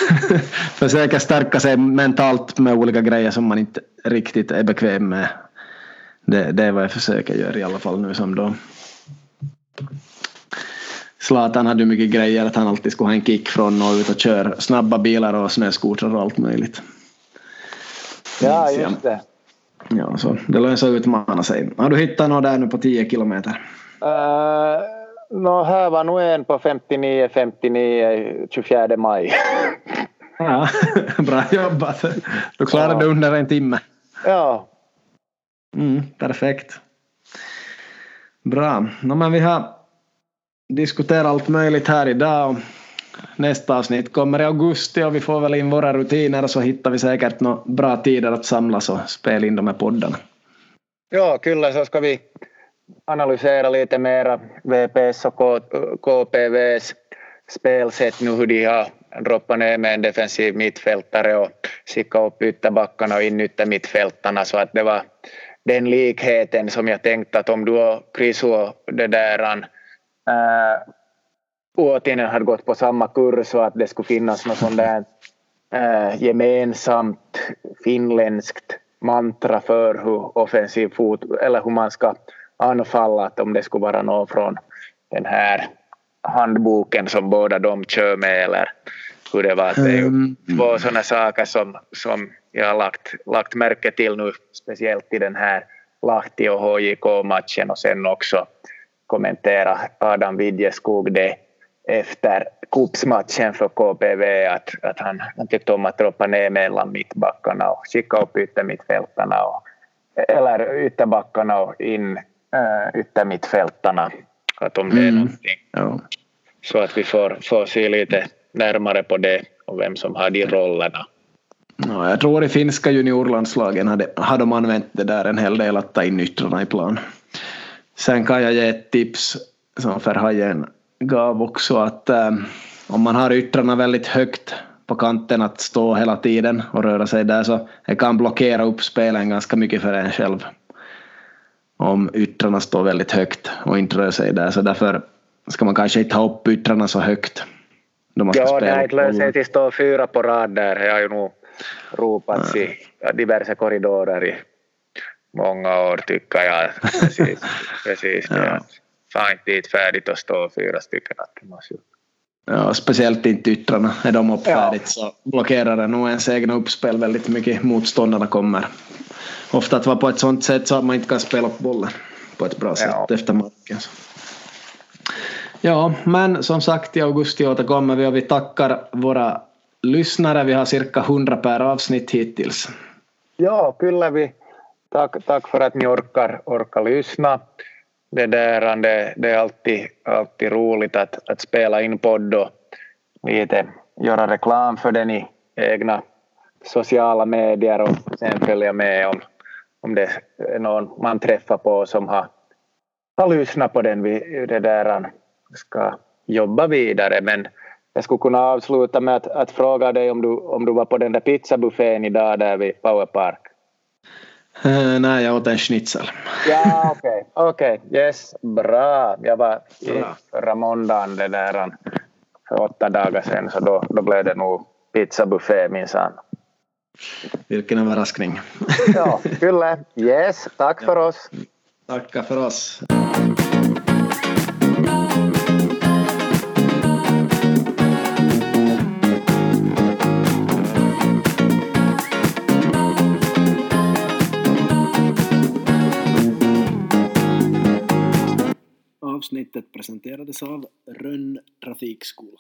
försöker stärka sig mentalt med olika grejer som man inte riktigt är bekväm med. Det, det är vad jag försöker göra i alla fall nu som då Zlatan hade ju mycket grejer att han alltid skulle ha en kick från och ut och köra snabba bilar och snöskotrar och allt möjligt. Ja, just det. Ja, så det lär så utmana sig. Har du hittat något där nu på 10 kilometer? Uh, no, här var nog en på 59, 59, 24 maj. ja, bra jobbat. Du klarade ja. det under en timme. Ja. Mm, perfekt. Bra. No, men vi har diskutera allt möjligt här idag. Nästa avsnitt kommer i augusti och vi får väl in våra rutiner och så hittar vi säkert några bra tider att samlas och spela in de här poddarna. Ja, kyllä så ska vi analysera lite mera VPS och KPVs spelsätt. Nu hur de har droppat ner med en defensiv mittfältare och skickat upp ytterbackarna och in yttermittfältarna. Så att det var den likheten som jag tänkte att om du och Chris och det där äh, Uotinen hade gått på samma kurs och att det skulle finnas något sånt där äh, gemensamt finländskt mantra för hur offensiv fot eller hur man ska anfalla, att om det skulle vara någon från den här handboken som båda de kör med eller hur det var. Det är ju mm. två sådana saker som, som jag har lagt, lagt märke till nu, speciellt i den här Lahti och HJK-matchen och sen också kommentera Adam Widjeskog det efter cupsmatchen för KPV att, att han, han tyckte om att droppa ner mellan mittbackarna och skicka upp yttermittfältarna och, eller ytterbackarna och in äh, yttermittfältarna. Att om det är mm. någonting. Ja. Så att vi får, får se lite närmare på det och vem som har de rollerna. Ja, jag tror i finska juniorlandslagen hade, hade de använt det där en hel del att ta in yttrarna i plan. Sen kan jag ge ett tips som Verhajen gav också att eh, om man har yttrarna väldigt högt på kanten att stå hela tiden och röra sig där så det kan blockera upp spelen ganska mycket för en själv. Om yttrarna står väldigt högt och inte rör sig där så därför ska man kanske inte ha upp yttrarna så högt. ja, det är inte lönt sig till stå fyra på rad där. Jag har ju nog ropats ja. i diverse korridorer i många år tycker jag. Precis, precis ja. Fan inte dit färdigt att stå fyra stycken. Ja, speciellt inte yttrarna. Är de upp färdigt ja. så blockerar det nog ens egna uppspel väldigt mycket. Motståndarna kommer ofta att vara på ett sånt sätt så att man inte kan spela upp bollen på ett bra sätt ja. efter marken. Ja, men som sagt i augusti återkommer vi och vi tackar våra lyssnare. Vi har cirka 100 per avsnitt hittills. Ja, kyllä vi Tack, tack för att ni orkar, orkar lyssna. Det, där, det, det är alltid, alltid roligt att, att spela in podd och lite göra reklam för den i egna sociala medier och sen följa med om, om det är någon man träffar på som har, har lyssnat på den. Vi det där ska jobba vidare men jag skulle kunna avsluta med att, att fråga dig om du, om du var på den där pizzabuffén idag där vid Powerpark. Uh, nej, jag åt en schnitzel. Ja, okej. Okay. Okej, okay. yes. Bra. Jag var i förra måndagen det där, för åtta dagar sedan så då, då blev det nog pizzabuffé minsann. Vilken överraskning. ja, kyllä. Yes, tack för oss. Tackar för oss. Avsnittet presenterades av Rönn Trafikskola.